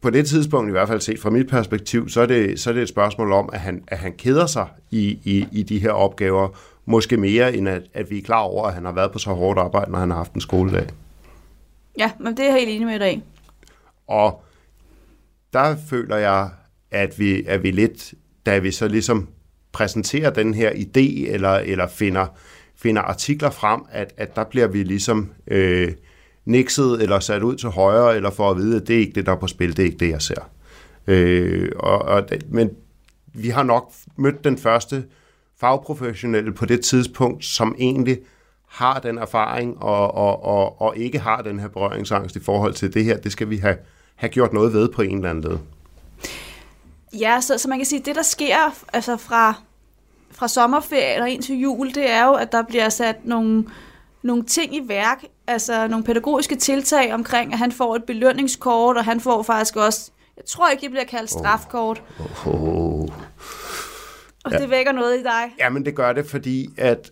på det tidspunkt, i hvert fald set fra mit perspektiv, så er det, så er det et spørgsmål om, at han, at han keder sig i, i, i de her opgaver, måske mere end at, at vi er klar over, at han har været på så hårdt arbejde, når han har haft en skoledag. Ja, men det er jeg helt enig med dig Og der føler jeg, at vi, at vi lidt, da vi så ligesom præsenterer den her idé, eller, eller finder, finder artikler frem, at, at der bliver vi ligesom øh, nikset, eller sat ud til højre, eller for at vide, at det er ikke det, der er på spil, det er ikke det, jeg ser. Øh, og, og, men vi har nok mødt den første fagprofessionelle på det tidspunkt, som egentlig har den erfaring og, og, og, og ikke har den her berøringsangst i forhold til det her. Det skal vi have, have gjort noget ved på en eller anden led. Ja, så, så man kan sige, at det, der sker altså fra, fra sommerferie og ind til jul, det er jo, at der bliver sat nogle, nogle ting i værk, altså nogle pædagogiske tiltag omkring, at han får et belønningskort, og han får faktisk også, jeg tror ikke, det bliver kaldt strafkort. Oh. Oh. Og ja. det vækker noget i dig. Ja, men det gør det, fordi at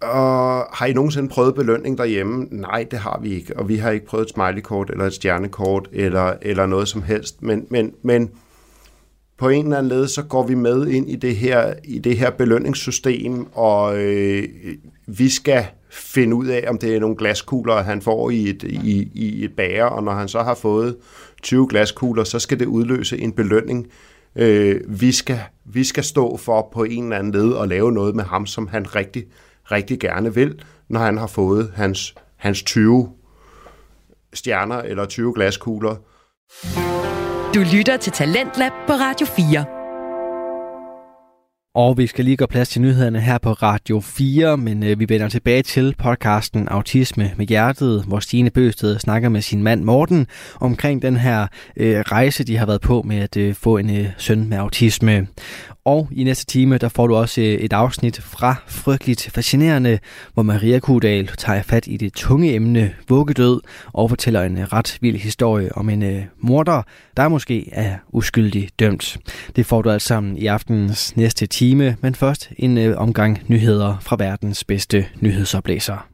og har I nogensinde prøvet belønning derhjemme? Nej, det har vi ikke. Og vi har ikke prøvet et smileykort eller et stjernekort eller, eller noget som helst. Men, men, men på en eller anden led, så går vi med ind i det her, i det her belønningssystem, og øh, vi skal finde ud af, om det er nogle glaskugler, han får i et, i, i et bager, og når han så har fået 20 glaskugler, så skal det udløse en belønning. Øh, vi, skal, vi skal stå for på en eller anden led og lave noget med ham, som han rigtig, rigtig gerne vil, når han har fået hans, hans 20 stjerner eller 20 glaskugler. Du lytter til Talentlab på Radio 4. Og vi skal lige gå plads til nyhederne her på Radio 4, men øh, vi vender tilbage til podcasten Autisme med Hjertet, hvor Stine Bøsted snakker med sin mand Morten omkring den her øh, rejse, de har været på med at øh, få en øh, søn med autisme. Og i næste time, der får du også øh, et afsnit fra Frygteligt Fascinerende, hvor Maria Kudal tager fat i det tunge emne vuggedød og fortæller en øh, ret vild historie om en øh, morder, der måske er uskyldig dømt. Det får du alt sammen i aftenens næste time, men først en øh, omgang nyheder fra verdens bedste nyhedsoplæser.